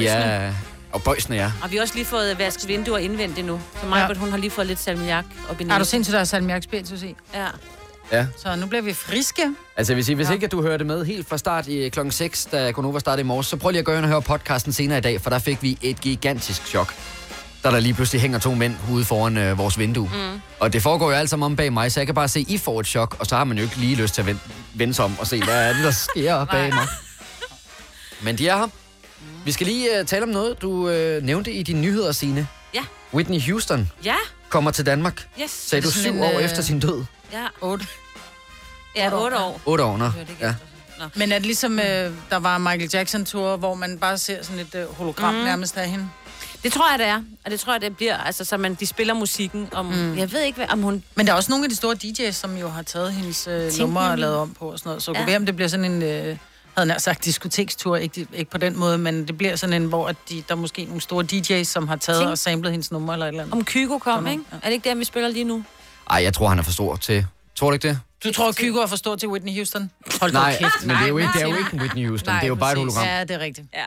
Ja, og boysene, ja. Og vi har også lige fået vasket vinduer indvendigt nu. Så mig, ja. hun har lige fået lidt salmiak op i Har du næsen. sindssygt, der er salmiak spiritus i? Ja. Ja, Så nu bliver vi friske. altså vil sige, hvis ikke at du hørte med helt fra start i klokken 6, da Gonova startede i morges, så prøv lige at gå ind og høre podcasten senere i dag, for der fik vi et gigantisk chok. Da der lige pludselig hænger to mænd ude foran øh, vores vindue. Mm. Og det foregår jo alt sammen om bag mig, så jeg kan bare se, I får et chok, og så har man jo ikke lige lyst til at vende, vende sig om og se, hvad er det, der sker bag mig. Men de er her. Vi skal lige uh, tale om noget, du uh, nævnte i dine nyheder, Signe. Ja. Whitney Houston Ja. kommer til Danmark, Yes. sagde du syv en, år øh, efter sin død. Ja. 8. Ja, otte år. Otte år, nå. Ja. Nå. Men er det ligesom, øh, der var Michael Jackson-tur, hvor man bare ser sådan et øh, hologram mm. nærmest af hende? Det tror jeg, det er. Og det tror jeg, det bliver. Altså, så man, de spiller musikken om... Mm. Jeg ved ikke, hvad, om hun... Men der er også nogle af de store DJ's, som jo har taget hendes øh, numre og lavet om på og sådan noget. Så ja. Ja. kunne være, om det bliver sådan en, øh, havde nær sagt, diskotekstur. Ikke, ikke på den måde, men det bliver sådan en, hvor at de, der er måske nogle store DJ's, som har taget Tænk- og samlet hendes numre eller et eller andet. Om Kygo kom, ikke? noget, Er det ikke der, vi spiller lige nu? Ej, jeg tror, han er for stor til... Tror du ikke det? Du tror, Kygo er for stor til Whitney Houston? Hold Nej, kæft. men det er jo ikke, det er jo ikke Whitney Houston. Nej, det er jo bare et præcis. hologram. Ja, det er rigtigt. Ja.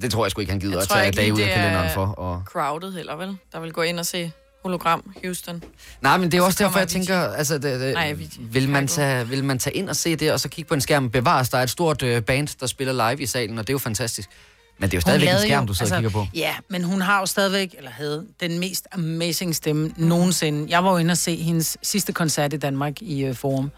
Det tror jeg sgu ikke, han gider Jeg at tror tage ikke dage ud af det kalenderen er- for. Og... Crowded heller, vel? Der vil gå ind og se hologram Houston. Nej, men det er også derfor, jeg tænker, altså, det, det, Nej, Avicii. vil, man tage, vil man tage ind og se det, og så kigge på en skærm? Bevares, der er et stort øh, band, der spiller live i salen, og det er jo fantastisk. Men det er jo stadigvæk en skærm, du sidder og kigger på. Ja, men hun har jo stadigvæk, eller havde, den mest amazing stemme nogensinde. Jeg var jo inde og se hendes sidste koncert i Danmark i uh, Forum.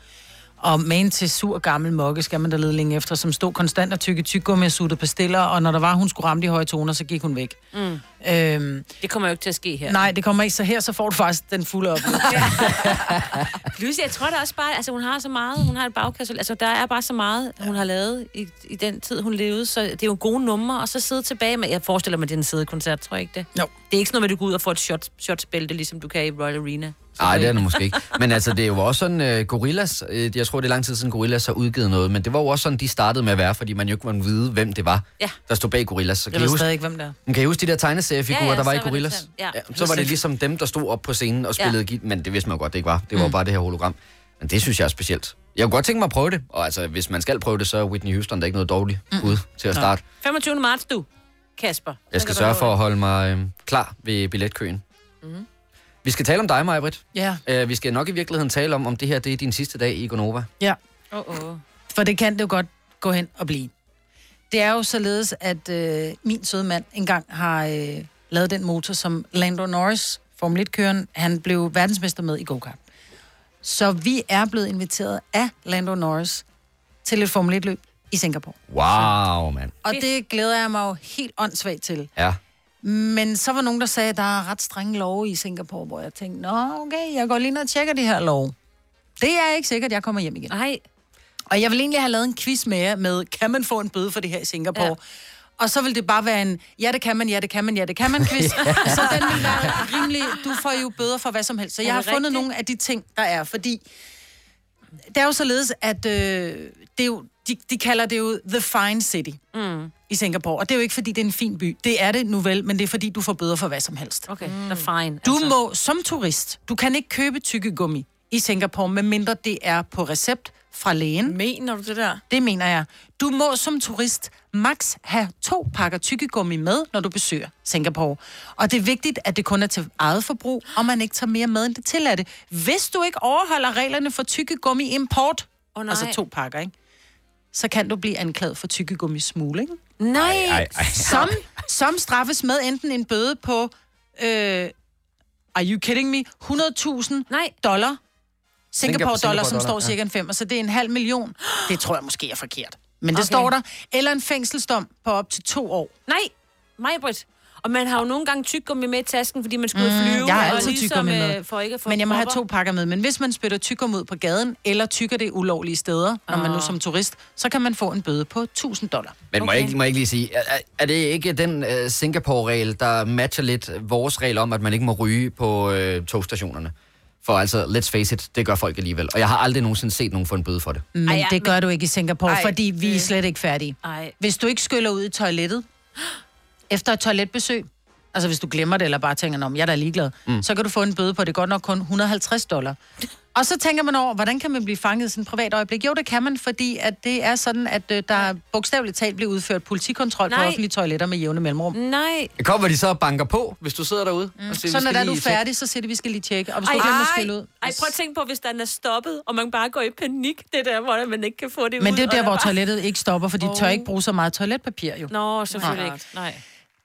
Og man til sur gammel mokke skal man der lede længe efter, som stod konstant og tykke tyggegummi og suttede pastiller, og når der var, hun skulle ramme de høje toner, så gik hun væk. Mm. Øhm, Det kommer jo ikke til at ske her. nej, det kommer ikke, så her så får du faktisk den fulde oplevelse. Plus, jeg tror da også bare, altså hun har så meget, hun har et bagkasse, altså der er bare så meget, hun har lavet i, i den tid, hun levede, så det er jo gode numre, og så sidde tilbage med, jeg forestiller mig, det er en sædekoncert, tror jeg ikke det? Jo. Det er ikke sådan noget, at du går ud og får et shot, shotsbælte, ligesom du kan i Royal Arena. Nej, det er det måske ikke. Men altså, det er jo også sådan, uh, Gorillas, uh, jeg tror, det er lang tid siden Gorillas har udgivet noget, men det var jo også sådan, de startede med at være, fordi man jo ikke måtte vide, hvem det var, Ja. der stod bag Gorillas. Så Jeg kan, I ved huske, stadig ikke, hvem det er. kan I huske de der tegneseriefigurer, Ja, ja, der var i så var det Gorillas? sådan, ja. så var det ligesom dem, der stod op på scenen og spillede ja. men det vidste man jo godt, det ikke var. Det var mm. bare det her hologram. Men det synes jeg er specielt. Jeg kunne godt tænke mig at prøve det, og altså, hvis man skal prøve det, så er Whitney Houston der er ikke noget dårligt mm. ud til at starte. 25. marts, du, Kasper. Jeg skal sørge for at holde mig øh, klar ved billetkøen. Mm. Vi skal tale om dig, Majbrit. Ja, Uh, vi skal nok i virkeligheden tale om, om det her det er din sidste dag i Gonova. ja. Åh, oh, oh. For det kan det jo godt gå hen og blive. Det er jo således, at øh, min søde mand engang har øh, lavet den motor, som Lando Norris, Formel 1-køren, han blev verdensmester med i go-kart. Så vi er blevet inviteret af Lando Norris til et Formel 1-løb i Singapore. Wow, mand. Og det glæder jeg mig jo helt åndssvagt til. Ja. Men så var nogen, der sagde, at der er ret strenge love i Singapore, hvor jeg tænkte, nå okay, jeg går lige ned og tjekker de her love. Det er ikke sikkert, at jeg kommer hjem igen. Ej, Og jeg vil egentlig have lavet en quiz med jer med, kan man få en bøde for det her i Singapore? Ja. Ja. Og så vil det bare være en, ja det kan man, ja det kan man, ja det kan man quiz. så den vil være rimelig, du får jo bøder for hvad som helst. Så jeg har det fundet rigtigt? nogle af de ting, der er, fordi det er jo således, at øh, det er jo, de, de kalder det jo The Fine City mm. i Singapore. Og det er jo ikke, fordi det er en fin by. Det er det nu vel, men det er, fordi du får bøder for hvad som helst. okay, mm. the fine. Du altså. må som turist, du kan ikke købe tykkegummi i Singapore, medmindre det er på recept fra lægen. Mener du det der? Det mener jeg. Du må som turist max have to pakker tykkegummi med, når du besøger Singapore. Og det er vigtigt, at det kun er til eget forbrug, og man ikke tager mere med, end det tilladte. Hvis du ikke overholder reglerne for tykkegummi import, Åh, nej. altså to pakker, ikke? Så kan du blive anklaget for tykkegummi smugling, Nej, Ej, ej. som, som straffes med enten en bøde på, øh, are you kidding me, 100.000 nej. dollar, Singapore dollar, som står cirka en femmer, så det er en halv million. Det tror jeg måske er forkert. Men det Okay. står der. Eller en fængselsdom på op til to år. Nej, mig, Britt. Og man har jo nogle gange tyggegummi med i tasken, fordi man skulle mm, flyve. jeg har og altid ligesom, tyggegummi med. øh, For ikke at få Men jeg må have propper. to pakker med. Men hvis man spytter tyggegummi ud på gaden, eller tykker det ulovlige steder, når man nu som turist, så kan man få en bøde på 1000 dollar. Men må, Okay. jeg ikke, må jeg ikke lige sige, er, er- er det ikke den uh, Singapore-regel, der matcher lidt vores regel om, at man ikke må ryge på uh, togstationerne? For altså, let's face it, det gør folk alligevel. Og jeg har aldrig nogensinde set nogen få en bøde for det. Men Ej, ja, det gør men- du ikke i Singapore, Ej, fordi vi er det- slet ikke færdige. Ej. Hvis du ikke skyller ud i toilettet, efter et toiletbesøg, altså hvis du glemmer det, eller bare tænker, om jeg er da ligeglad, mm. så kan du få en bøde på det er godt nok kun 150 dollar. Og så tænker man over, hvordan kan man blive fanget i sådan et privat øjeblik? Jo, det kan man, fordi at det er sådan, at øh, der bogstaveligt talt bliver udført politikontrol Nej. på offentlige toiletter med jævne mellemrum. Nej. Kommer de så og banker på, hvis du sidder derude? Mm. Og siger, Så "Vi når er du er færdig, så siger de, vi skal lige tjekke. Og hvis du Ej, glemmer at ud. ej, prøv at tænke på, hvis den er stoppet, og man bare går i panik, det der, hvor man ikke kan få det ud. Men det er der, hvor bare- toilettet ikke stopper, for de tør ikke bruge så meget toiletpapir jo. Nå, selvfølgelig Nej. ikke. Nej.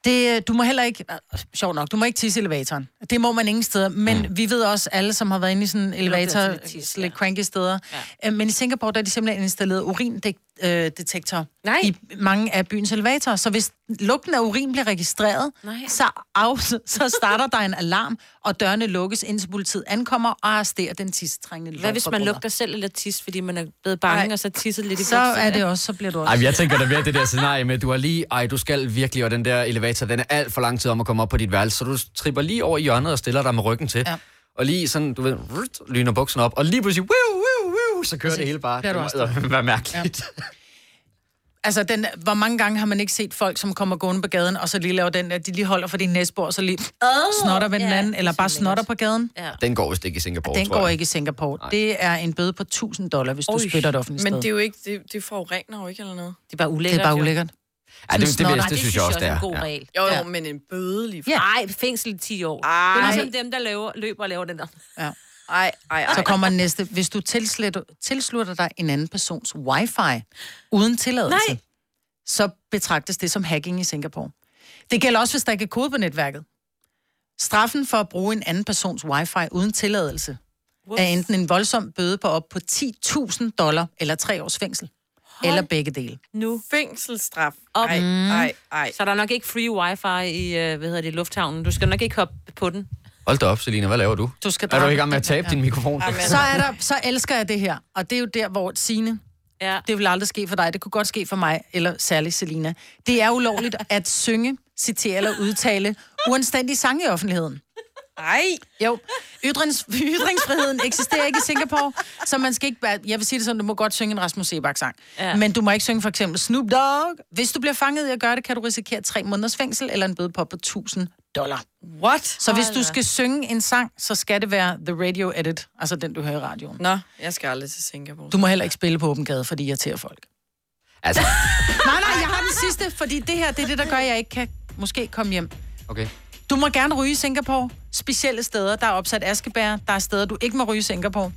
Det, du må heller ikke, øh, sjov nok, du må ikke tisse i elevatoren. Det må man ingen steder, men mm. vi ved også alle, som har været inde i sådan elevator, altså lidt tis, lidt cranky steder. Ja. Men i Singapore, der er de simpelthen installeret urindæk, metaldetektor Nej. i mange af byens elevatorer. Så hvis lugten af urin bliver registreret, Nej. så, af, så starter der en alarm, og dørene lukkes, indtil politiet ankommer og arresterer den tistrængende Hvad hvis man lugter selv lidt tis, fordi man er blevet bange, Ej. og så tisset lidt i Så bukserne? er det også, så bliver du også... Ej, jeg tænker da mere det der scenarie med, at du har lige, ej, du skal virkelig, og den der elevator, den er alt for lang tid om at komme op på dit værelse, så du tripper lige over i hjørnet og stiller dig med ryggen til. Ja. Og lige sådan, du ved, rut, lyner bukserne op, og lige pludselig, woo, så kører det hele bare. bliver du Det må være mærkeligt. Ja. Altså, den, hvor mange gange har man ikke set folk, som kommer gående på gaden, og så lige laver den der, de lige holder for din næsbord, og så lige snotter ved den ja, anden, det eller er bare snotter på gaden. Ja. Den går vist ikke i Singapore, Den tror går ikke i Singapore. Det er en bøde på 1000 dollar, hvis du Oj, spytter et offentligt Men sted. det er jo ikke, det, det forurener jo ikke eller noget. Det er bare det ulækkert. er bare ulækkert. Ja, det, det, det, det, Nej, det, synes jeg også, det er en god Ja. regel. Jo, jo, Ja. men en bøde lige Ja. Nej, fængsel i 10 år. Ej. Det er ligesom dem, der laver, løber og laver den der. Ja. Ej, ej, ej. Så kommer den næste. Hvis du tilslutter, tilslutter dig en anden persons wifi uden tilladelse, Nej. så betragtes det som hacking i Singapore. Det gælder også, hvis der ikke er kode på netværket. Straffen for at bruge en anden persons wifi uden tilladelse er enten en voldsom bøde på op på 10.000 dollar eller tre års fængsel. Eller begge dele. Nu. Fængselsstraf. Op. Ej, ej, ej. Så er der nok ikke free wifi i, øh, hvad hedder det, lufthavnen. Du skal nok ikke hoppe på den. Hold da op, Selina, hvad laver du? Du skal Er du i gang med at tabe din mikrofon? Jamen, Så, er der, så elsker jeg det her. Og det er jo der, hvor Signe, Ja. det vil aldrig ske for dig. Det kunne godt ske for mig, eller særligt Selina. Det er ulovligt at synge, citere eller udtale uanstændig sang i offentligheden. ej. Jo, Ytrings, ytringsfriheden eksisterer ikke i Singapore, så man skal ikke... Jeg vil sige det sådan, du må godt synge en Rasmus Sebak-sang, ja. Men du må ikke synge for eksempel Snoop Dogg. Hvis du bliver fanget i at gøre det, kan du risikere tre måneders fængsel eller en bøde på på 1000 dollar. What? Så hvis du skal synge en sang, så skal det være the radio edit, altså den, du hører i radioen. Nå, jeg skal aldrig til Singapore. Du må heller ikke spille på åben gade, fordi jeg irriterer folk. Altså, Nej, nej, jeg har den sidste, fordi det her, det er det, der gør, at jeg ikke kan måske komme hjem. okay. Du må gerne ryge i Singapore. Specielle steder. Der er opsat askebær. Der er steder, du ikke må ryge i Singapore.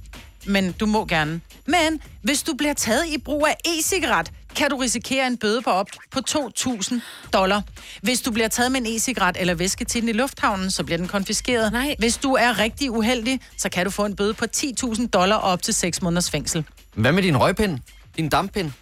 Men du må gerne. Men hvis du bliver taget i brug af e-cigaret, kan du risikere en bøde på op på 2.000 dollar. Hvis du bliver taget med en e-cigaret eller væske til den i lufthavnen, så bliver den konfiskeret. Nej. Hvis du er rigtig uheldig, så kan du få en bøde på 10.000 dollar og op til 6 måneders fængsel. Hvad med din røgpind? Din damppind?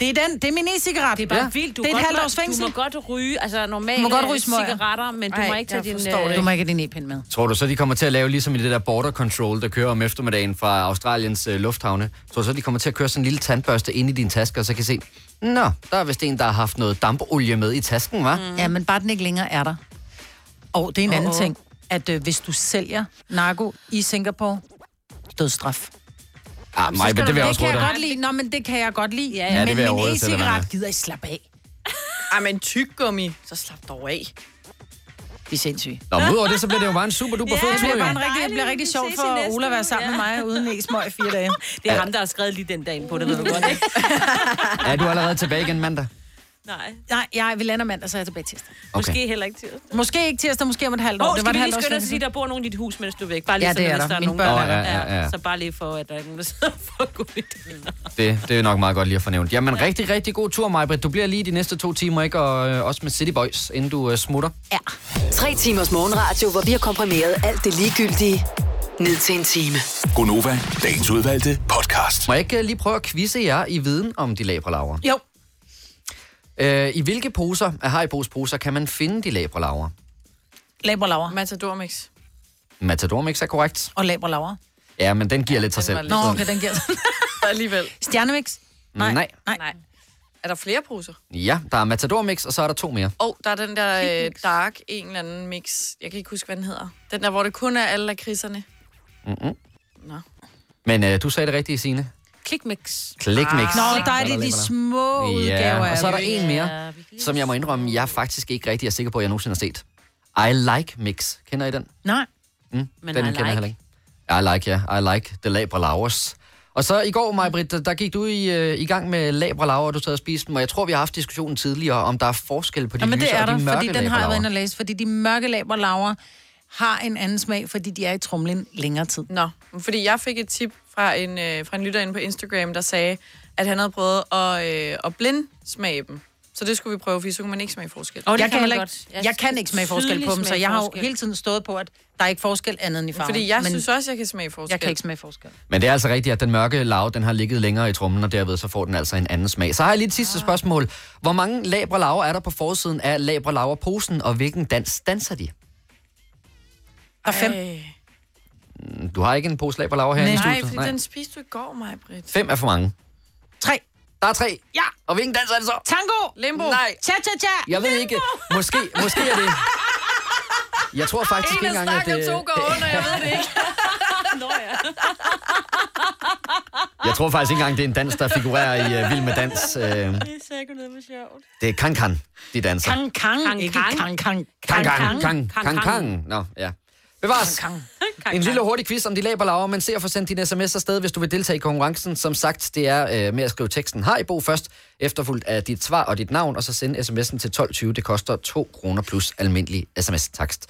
Det er den. Det er min e-cigaret. Det er bare ja. vildt. Du det er et godt halvt års fængsel. Du må godt ryge, altså normalt Du må godt ryge smøger. cigaretter, men du Ej, må ikke tage din... det Du må ikke have din e-pind med. Tror du så, de kommer til at lave ligesom i det der border control, der kører om eftermiddagen fra Australiens øh, lufthavne? Tror du så, de kommer til at køre sådan en lille tandbørste ind i din taske, og så kan se, Nå, der er vist en, der har haft noget dampolie med i tasken, var? Mm. Ja, men bare den ikke længere er der. Og det er en anden ting, at øh, hvis du sælger narko i Singapore, dødsstraf. Ah, mig, men det vil jeg også kan råde dig. godt lide. Nå, men det kan jeg godt lide. Ja, ja. Ja, det men vil jeg til, Amanda. e-cigaret gider I slappe af. Ej, men tyggegummi. Så slap dog af. Vi er sindssyge. Nå, men udover det, så bliver det jo bare en super duper fed Det tur, bliver, jo. bare en rigtig, det bliver rigtig sjovt i for Ola at være sammen med mig uden e-smøg i fire dage. Det er ham, der har skrevet lige den dag på det, ved du godt, ikke? Er du allerede tilbage igen mandag? Nej. Nej, jeg vil lander mandag, så er jeg tilbage tirsdag. Okay. Måske heller ikke til. Måske ikke tirsdag, måske om et halvt år. Åh, oh, det var skal vi lige skynde os at sige, der bor nogen i dit hus, mens du er væk? Bare lige Ja, sådan, det er hvis der. der er Mine nogen, børn der... er der. Ja, ja, ja. Så bare lige for, at der er ikke nogen, der sidder for god idé. Det, det er nok meget godt lige at få nævnt. Jamen, ja. rigtig, rigtig god tur, Majbrit. Du bliver lige de næste to timer, ikke? Og øh, også med City Boys, inden du øh, smutter. Tre timers morgenradio, hvor vi har komprimeret alt det ligegyldige ned til en time. Gonova, dagens udvalgte podcast. Må jeg ikke øh, lige prøve at quizze jer i viden om de labralaver? Jo, Øh, I hvilke poser af Haribos poser kan man finde de labralaver? labralaver. Matador mix. Matador Mix er korrekt. Og labralaver. Ja, men den giver lidt sig den selv. lidt- Nå, okay, den giver Alligevel. Stjernemix. Nej. Nej. Nej. Er der flere poser? Ja, der er Matador Mix, og så er der to mere. Og oh, der er den der øh, dark en eller anden mix. Jeg kan ikke huske, hvad den hedder. Den der, hvor det kun er alle lakridserne. Men øh, du sagde det rigtige, Signe. Klikmix. Klikmix. Nå, der er det de små udgaver Ja, og så er der en mere, som jeg må indrømme, jeg faktisk ikke rigtig er sikker på, at jeg nogensinde har set. I Like Mix. Kender I den? Nej. Mm, Men den I kender jeg like. heller ikke. I Like, ja. I Like The Labralavers. Og så i går, Majbrit, der gik du i, øh, i gang med labralaver, og du sad og spiste dem, og jeg tror, vi har haft diskussionen tidligere, om der er forskel på de Nå, men lyse det er og de der, mørke fordi den har jeg været inde og læse, fordi de mørke labralaver har en anden smag, fordi de er i trumlen længere tid. Nå, fordi jeg fik et tip fra en, øh, fra en lytter inde på Instagram, der sagde, at han havde prøvet at, øh, at blindsmage dem. Så det skulle vi prøve, for så kunne man ikke smage forskel. Og det Jeg kan, heller godt. ikke, jeg kan ikke smage forskel på dem, så jeg har jo hele tiden stået på, at der er ikke forskel andet end i farven. Fordi jeg men synes også, jeg kan smage forskel. jeg kan ikke smage forskel. Men det er altså rigtigt, at den mørke lav, den har ligget længere i trummen, og derved så får den altså en anden smag. Så har jeg lige et sidste spørgsmål. Hvor mange labre laver er der på forsiden af labre laver posen, og hvilken dans danser de? Der er fem. Ej. Du har ikke en pose labre laver her i Nej, studiet? fordi den spiste du i går, mig, Britt. Fem er for mange. Tre. Der er tre. Ja. Og hvilken dans er det så? Tango! Limbo. Nej, Cha-cha-cha! jeg ved ikke. Måske, måske er det... Jeg tror faktisk En ikke af engang, at det... to går under, jeg ved det ikke. Jeg tror faktisk ikke engang, det er en dans, der figurerer i uh, Vild med Dans. Uh, Det er sikkert noget med sjovt. det er kan-kan, de danser. Kang, kang, Kang, ikke kang. kang, kang. Kang, kang, Kang, kang, kang, kang, kang. kang. Nå, ja. Bevares. Kang. En lille hurtig quiz om de laber laver, men se at få sendt din sms afsted, hvis du vil deltage i konkurrencen. Som sagt, det er øh, med at skrive teksten Haribo først, efterfulgt af dit svar og dit navn, og så sende sms'en til 1220. Det koster 2 kroner plus almindelig sms-takst.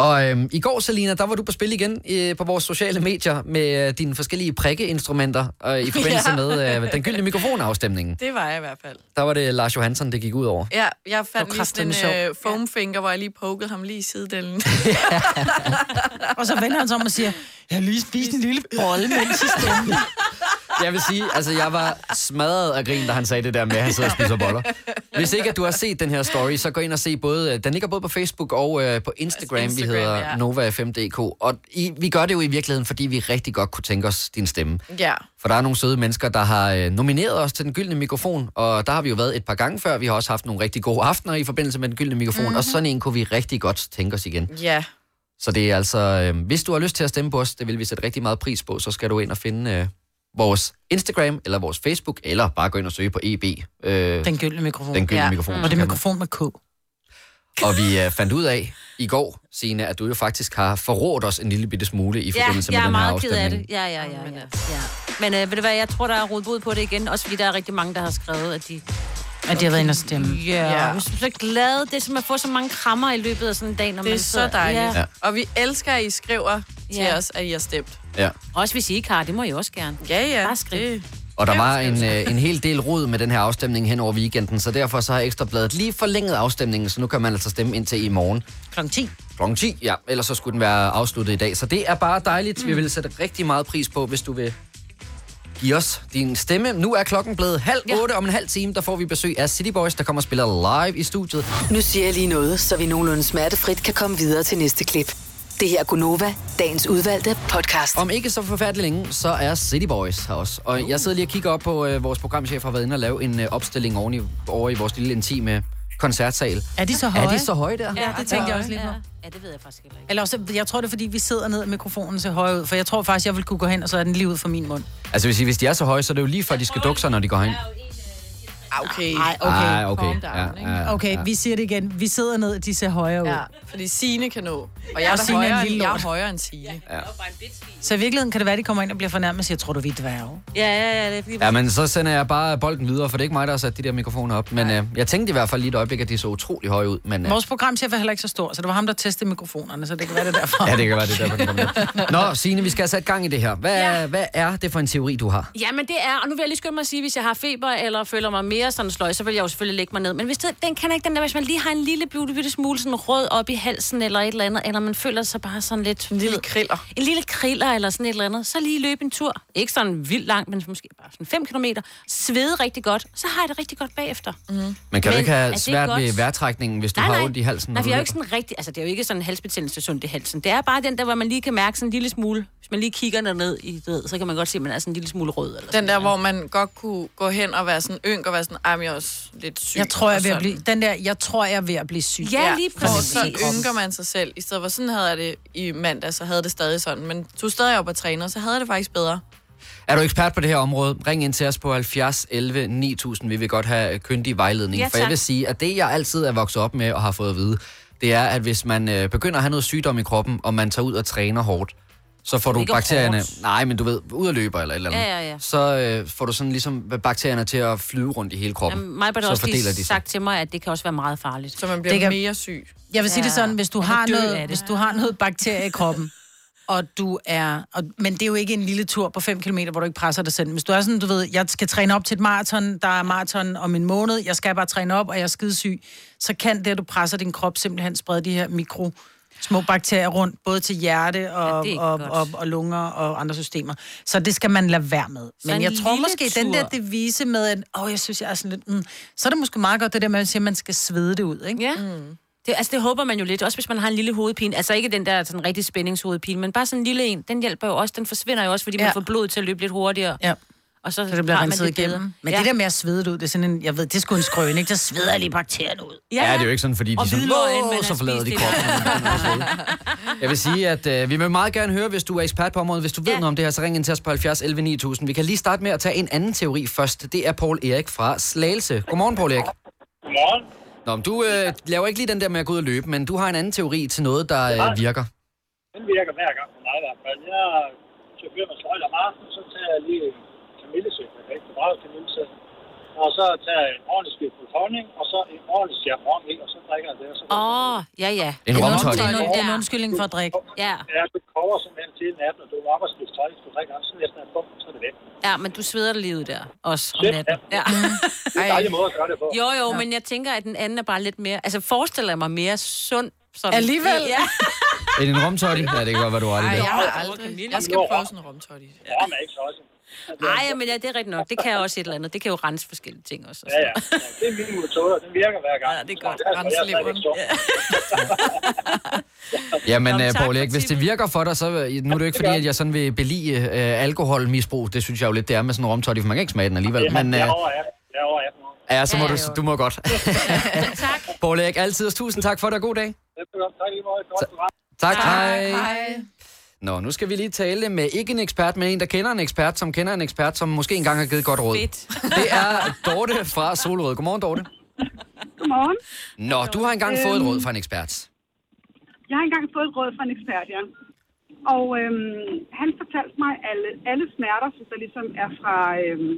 Og øhm, i går, Selina, der var du på spil igen øh, på vores sociale medier med øh, dine forskellige prikkeinstrumenter øh, i forbindelse Ja. med øh, den gyldne mikrofonafstemningen. Det var jeg i hvert fald. Der var det Lars Johansson, det gik ud over. Ja, jeg fandt lige sådan en øh, foam finger, hvor jeg lige pokede ham lige i sidedelen. Og så vender han sig om og siger, jeg har lige spist en lille bolle, mens I stemte. Jeg vil sige, altså jeg var smadret af grin, da han sagde det der med, at han sidder og spiser boller. Hvis ikke, at du har set den her story, så gå ind og se både, den ligger både på Facebook og øh, på Instagram, Altså vi Instagram, hedder ja. NovaFM.dk. Og i, vi gør det jo i virkeligheden, fordi vi rigtig godt kunne tænke os din stemme. ja. For der er nogle søde mennesker, der har øh, nomineret os til den gyldne mikrofon, og der har vi jo været et par gange før. Vi har også haft nogle rigtig gode aftener i forbindelse med den gyldne mikrofon, mm-hmm. og sådan en kunne vi rigtig godt tænke os igen. Ja. Så det er altså, øh, hvis du har lyst til at stemme på os, det vil vi sætte rigtig meget pris på, så skal du ind og finde øh, vores Instagram eller vores Facebook, eller bare gå ind og søge på EB, øh, Den gyldne mikrofon. den gyldne ja. mikrofon. Og så det er mikrofon med K. Og vi øh, fandt ud af i går, Signe, at du jo faktisk har forrådt os en lille bitte smule i Ja, forbindelse jeg er med den her meget ked af afstemning. det. Ja, ja, ja. ja, ja. Men øh, ved du hvad, jeg tror, der er rodet på det igen. Også fordi der er rigtig mange, der har skrevet, at de... At de har været inde og stemme. Ja, Ja. jeg er så glad. Det er som at få så mange krammer i løbet af sådan en dag, når Det er man så dejligt. Ja. Ja. Og vi elsker, at I skriver til Ja. os, at I har stemt. Ja. Også hvis I ikke har, det må I også gerne. Ja, ja. Bare skriv. Det, Og der var en, øh, en hel del rod med den her afstemning hen over weekenden, så derfor så har Ekstrabladet lige forlænget afstemningen, så nu kan man altså stemme indtil i morgen. Klokken 10. Klokken 10, ja. Ellers så skulle den være afsluttet i dag. Så det er bare dejligt. Mm. Vi vil sætte rigtig meget pris på, hvis du vil give os din stemme. Nu er klokken blevet halv Ja. otte. Om en halv time, der får vi besøg af City Boys, der kommer og spiller live i studiet. Nu siger jeg lige noget, så vi nogenlunde smertefrit kan komme videre til næste klip. Det her er Gunova, dagens udvalgte podcast. Om ikke så forfærdeligt længe, så er City Boys her også. Og jeg sidder lige og kigger op på, øh, vores programchef har været inde og lave en øh, opstilling oven i, over i vores lille intime koncertsal. Er de så høje? Er de så høje der? Ja, det tænkte jeg også lige på. Ja, ja, det ved jeg faktisk ikke. Eller også, jeg tror det er, fordi vi sidder ned, og mikrofonen ser høj ud. For jeg tror faktisk, jeg vil kunne gå hen, og så er den lige ud fra min mund. Altså hvis, hvis de er så høje, så er det jo lige før, de skal dukke sig, når de går hen. Okay. Ej, okay. Ej, okay. Calm down, Ja, ikke? ja, Okay, ja. vi siger det igen. Vi sidder ned, de ser højere ud. Ja, fordi Signe kan nå. Og jeg er, Signe er en højere, lille jeg er højere end Signe. Så i virkeligheden kan det være, at de kommer ind og bliver fornærmet og siger, tror du, vi er dværge? Ja, ja, ja, det er fordi... Ja, men så sender jeg bare bolden videre, for det er ikke mig, der har sat de der mikrofoner op. Men øh, jeg tænkte i hvert fald lige et øjeblik, at de så utrolig høje ud. Men, øh, Vores programchef er heller ikke så stor, så det var ham, der testede mikrofonerne, så det kan være det er derfor. ja, det kan være, det er derfor, den. Nå, Signe, vi skal have sat gang i det her. Hvad, ja. hvad er det for en teori, du har? Ja, men det er, og nu vil jeg lige skynde mig at sige, hvis jeg har feber eller føler mig mere sådan sløj, så vil jeg jo selvfølgelig lægge mig ned. Men hvis det, den kan ikke den der, hvis man lige har en lille bitte, bitte smule sådan rød op i halsen eller et eller andet, eller man føler sig bare sådan lidt... En lille kriller. En lille kriller eller sådan et eller andet, så lige løbe en tur. Ikke sådan vildt langt, men måske bare sådan 5 km. Svede rigtig godt, så har jeg det rigtig godt bagefter. Mm. Men kan Men du ikke have svært godt? ved vejrtrækningen, hvis du Nej, har ondt i halsen? Nej, for jeg er jo ikke sådan rigtig... Altså, det er jo ikke sådan en halsbetændelse sundt i halsen. Det er bare den der, hvor man lige kan mærke sådan en lille smule... Hvis man lige kigger derned i det, så kan man godt se, at man er sådan en lille smule rød. Eller sådan Den der, hvor man godt kunne gå hen og være sådan ynk og være sådan, ej, men jeg er også lidt syg. Jeg tror, jeg er og ved at sådan. blive, den der, jeg tror, jeg er ved at blive syg. Ja, lige præcis. så ynker man sig selv. I stedet for sådan havde jeg det i mandag, så havde det stadig sådan. Men du er stadig op og træner, så havde det faktisk bedre. Er du ekspert på det her område? Ring ind til os på 70 11 9000. Vi vil godt have kyndig vejledning. Ja, for jeg tak. vil sige, at det, jeg altid er vokset op med og har fået at vide, det er, at hvis man øh, begynder at have noget sygdom i kroppen, og man tager ud og træner hårdt, så får du bakterierne... hårdt. Nej, men du ved, ud og løber eller et eller andet. Ja, ja, ja. Så øh, får du sådan ligesom bakterierne til at flyve rundt i hele kroppen. Jamen, mig har så også fordeler lige de sig. sagt til mig, at det kan også være meget farligt. Så man bliver Det kan- mere syg. Jeg vil sige det sådan, hvis du, har noget, af hvis du har noget bakterie i kroppen, og du er... Og, men det er jo ikke en lille tur på 5 km, hvor du ikke presser dig selv. Hvis du er sådan, du ved, jeg skal træne op til et maraton, der er maraton om en måned, jeg skal bare træne op, og jeg er skidesyg, så kan det, at du presser din krop, simpelthen sprede de her mikro små bakterier rundt, både til hjerte og, Ja, og, og, og lunger og andre systemer. Så det skal man lade være med. Men en jeg tror måske, den der tur. devise med, at åh, jeg synes, jeg er sådan lidt... Mm, så er det måske meget godt, det der med, at man siger, at man skal svede det ud, ikke? Ja. Mm. Det, altså, det håber man jo lidt, også hvis man har en lille hovedpine. Altså ikke den der sådan rigtig spændingshovedpine, men bare sådan en lille en. Den hjælper jo også. Den forsvinder jo også, fordi. Ja. man får blodet til at løbe lidt hurtigere. Ja. Og så, Så det bliver renset bedre. igennem. Men ja. ja. det der med at svede det ud, det er sådan en, jeg ved, det er sgu en skrøn, ikke? Der sveder lige bakterierne ud. Ja, det er jo ikke sådan, fordi de Og sådan, har så forlader de kroppen. Jeg vil sige, at øh, vi vil meget gerne høre, hvis du er ekspert på området. Hvis du ved Ja. noget om det her, så ring ind til os på 70 11 9000. Vi kan lige starte med at tage en anden teori først. Det er Paul Erik fra Slagelse. Godmorgen, Paul Erik. Godmorgen. Nå, men du øh, laver ikke lige den der med at gå ud og løbe, men du har en anden teori til noget, der øh, virker. Den virker hver gang for mig i hvert fald. Jeg chauffører med sløjt om aftenen, så tager jeg lige kamillesøg. Og så tager jeg en ordentlig skive på honning, og så en ordentlig sjap rom i, og så drikker jeg det. Og så Åh, oh, ja, ja. En Det er, romtøj. en, det, er en, det en Ja. undskyldning for at drikke. Ja. Ja, du koger simpelthen til natten, og du er skifte tøj, du drikker, så næsten er bum, så er det væk. ja, men du sveder lige ud der, også om natten. Ja. Det er en dejlig måde at gøre det på. Jo, jo, men jeg tænker, at den anden er bare lidt mere... Altså, forestiller jeg mig mere sund. Sådan. Alligevel? Ja. Er det en romtøj? Ja, det kan godt være, du har det Ej, der. jeg har aldrig. Jeg skal prøve sådan en romtoddy. Ja, men ikke så også. Ej, men ja, det er rigtigt nok. Det kan også et eller andet. Det kan jo rense forskellige ting også. Ja, ja. Det er mine metoder. Den virker hver gang. Ja, det er godt. Er Rense stadigvæk sund. Jamen, Nå, men øh, tak Paul Erik, hvis det virker for dig, så øh, nu er det jo ikke fordi, at jeg sådan vil belige øh, alkoholmisbrug. Det synes jeg jo lidt, det er med sådan en romtøj, for man kan ikke smage den alligevel. Ja, Men øh, jeg over 18. Jeg over 18 år. ja, så må Ja, du, jo. du må godt. tak. Paul Erik, altid og tusind tak for det, og god dag. Det er godt. Tak lige meget. Godt program. Tak, hej. Nå, nu skal vi lige tale med ikke en ekspert, men en, der kender en ekspert, som kender en ekspert, som måske engang har givet godt råd. Fedt. Det er Dorte fra Solrød. Godmorgen, Dorte. Godmorgen. Nå, du har engang fået et råd fra en ekspert. Jeg har engang fået et råd fra en ekspert, ja. Og øhm, han fortalte mig, at alle, alle smerter, som der ligesom er fra, øhm,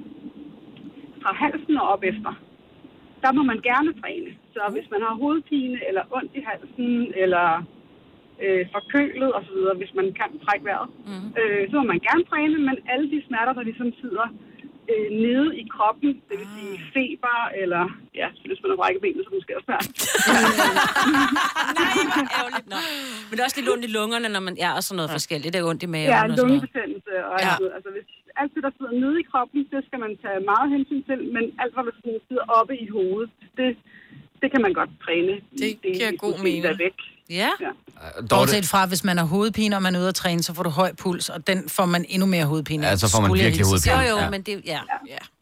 fra halsen og op efter, der må man gerne træne. Så hvis man har hovedpine, eller ondt i halsen, eller øh, forkølet osv., hvis man kan trække vejret, mm. øh, så må man gerne træne, men alle de smerter, der ligesom sidder øh, nede i kroppen, det vil sige feber, eller ja, hvis man har brækket benet, så det måske også svært. Nej, hvor ærgerligt. Nå. Men det er også lidt ondt i lungerne, når man... Ja, og sådan noget forskelligt. Det er ondt i maven Ja, og sådan lungebetændelse og Ja. ja. alt Altså, hvis alt det, der sidder nede i kroppen, det skal man tage meget hensyn til, men alt, hvad der sidder oppe i hovedet, det, det kan man godt træne. Det giver god mening. Væk. Ja. Ja. Bortset fra, hvis man har hovedpine, og man er ude at træne, så får du høj puls, og den får man endnu mere hovedpine. Ja, så får man skulle virkelig at Jo, hovedpine. jo, Ja. men det... Ja. Ja.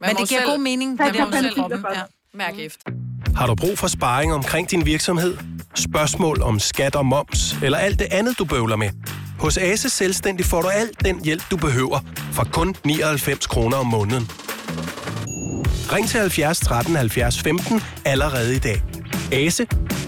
Men må det giver selv god mening. Tag Det man selv først. Ja. Mærke efter. Har du brug for sparring omkring din virksomhed? Spørgsmål om skat og moms, eller alt det andet, du bøvler med? Hos Ase Selvstændig får du alt den hjælp, du behøver, for kun 99 kroner om måneden. Ring til 70 13 70 15 allerede i dag. Ase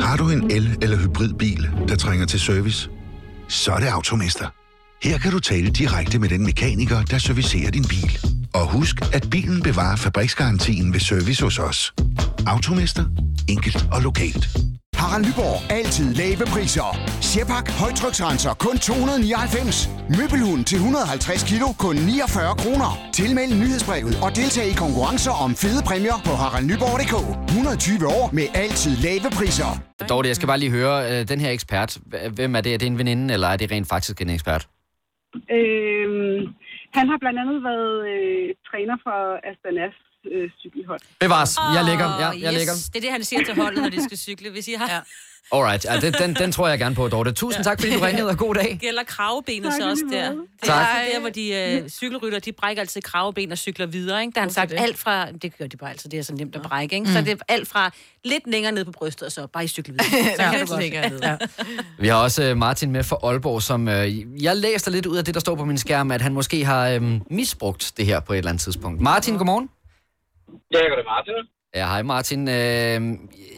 har du en el- eller hybridbil, der trænger til service? Så er det Automester. Her kan du tale direkte med den mekaniker, der servicerer din bil. Og husk, at bilen bevarer fabriksgarantien ved service hos os. Automester. Enkelt og lokalt. Harald Nyborg. Altid lave priser. Sjehpak. Højtryksrenser. Kun 299. Møbelhund til 150 kilo. Kun 49 kroner. Tilmeld nyhedsbrevet og deltag i konkurrencer om fede præmier på haraldnyborg.dk. 120 år med altid lave priser. Dorte, jeg skal bare lige høre, øh, den her ekspert, hvem er det? Er det en veninde, eller er det rent faktisk en ekspert? Øhm, han har blandt andet været øh, træner for Astanas øh, cykelhold. Bevares. Jeg ligger. Ja, jeg ligger. Det er det, han siger til holdet, når de skal cykle. Hvis I har... Ja. Alright, ja, den, den, den tror jeg gerne på, Dorte. Tusind tak, fordi du ringede, og god dag. Gælder kravebenet så også der. Det er Tak. altid der, hvor de øh, cykelrytter, de brækker altid kraveben og cykler videre. Ikke? Der har han sagt det. alt fra, det gør de bare altid, det er så nemt at brække. Ikke? Så det er alt fra lidt længere ned på brystet, og så bare i cykle videre. Så kan du godt. længere ned. Ja. Vi har også øh, Martin med fra Aalborg, som øh, jeg læste lidt ud af det, der står på min skærm, at han måske har øh, misbrugt det her på et eller andet tidspunkt. Martin, godmorgen. Ja, jeg det, Martin. Ja, hej Martin. Øh,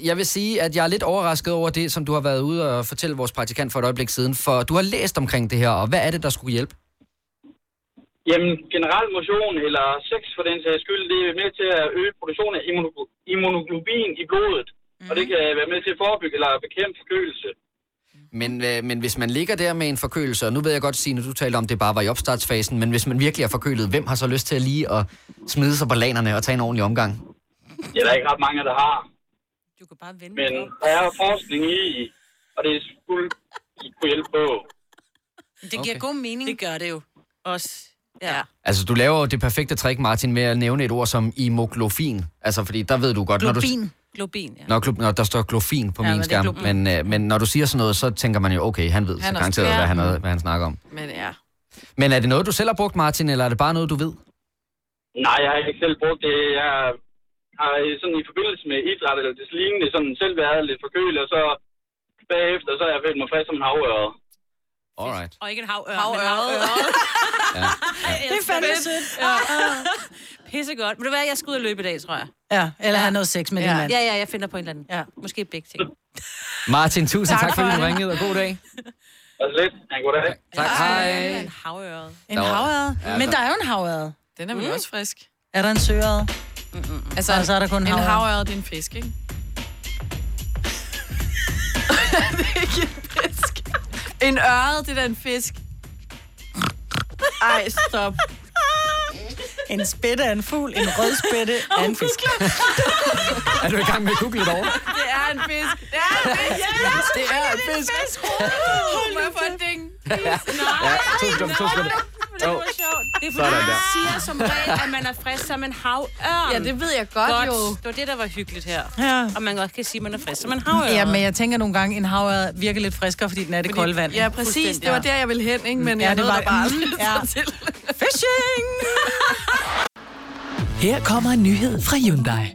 jeg vil sige, at jeg er lidt overrasket over det, som du har været ude og fortælle vores praktikant for et øjeblik siden, for du har læst omkring det her, og hvad er det, der skulle hjælpe? Jamen, generel motion eller sex for den sags skyld, det er med til at øge produktionen af immuno- immunoglobin i blodet. Mm. Og det kan være med til at forebygge eller bekæmpe forkølelse. Men, øh, men hvis man ligger der med en forkølelse, og nu ved jeg godt, Signe, du talte om, det bare var i opstartsfasen, men hvis man virkelig er forkølet, hvem har så lyst til at lige at smide sig på lanerne og tage en ordentlig omgang? Det er der ikke ret mange, der har. Du kan bare vende Men der er forskning i, og det er skulle I kunne hjælpe på. Det giver Okay. god mening. Det gør det jo. Også. Ja. Altså, du laver jo det perfekte trick, Martin, med at nævne et ord som imoglofin. Altså, fordi der ved du godt, når du... Globin. Ja. Når, klub, når der står glofin på Ja, ja, men min det er skærm, globin. men, øh, men når du siger sådan noget, så tænker man jo, okay, han ved Han så er garanteret, hvad han, hvad han snakker om. Men ja. Men er det noget, du selv har brugt, Martin, eller er det bare noget, du ved? Nej, jeg har ikke selv brugt det. Jeg har sådan i forbindelse med idræt eller det lignende sådan selv været lidt forkølet, og så bagefter så har jeg følt mig frisk som en havørred. Alright. Og ikke en havør, Havørred. men havør. Ja, ja. Det er fandme sødt. Ja. Pisse godt. Vil du være, jeg skal ud og løbe i dag, tror jeg. Ja, eller have noget sex med din Ja, mand. ja, ja jeg finder på en eller anden. Ja. Måske begge ting. Martin, tusind tak, Tak for du det. ringede, og god dag. Altså lidt. Ja, god dag. Tak, hej. En havørred. En. Ja, Men der- er jo en havørred. Den er vel også frisk. Er der en søørred? Altså, Og så er der kun en en havørred. havørred, det er en fisk, ikke? det er ikke en fisk. En ørred, det er da en fisk. Ej, stop. En spætte er en fugl, en rød spætte er en fisk. Er du i gang med at google det over? Det er en fisk. Det er en fisk. Det er en fisk. Hold mig ding. Ja, to sekunder, to sekunder. Det var sjovt. Det er fordi, man siger som regel, at man er frisk som en havørn. Ja, det ved jeg godt, godt. jo. Det var det, der var hyggeligt her. Ja. Og man godt kan sige, at man er frisk som en havørn. Ja, men jeg tænker nogle gange, en havørred virker lidt friskere, fordi den er det kolde vand. Ja, præcis. Det var der, jeg ville hen, ikke? Men Ja, jeg det var- bare Mm, ja. til. Fishing! Her kommer en nyhed fra Hyundai.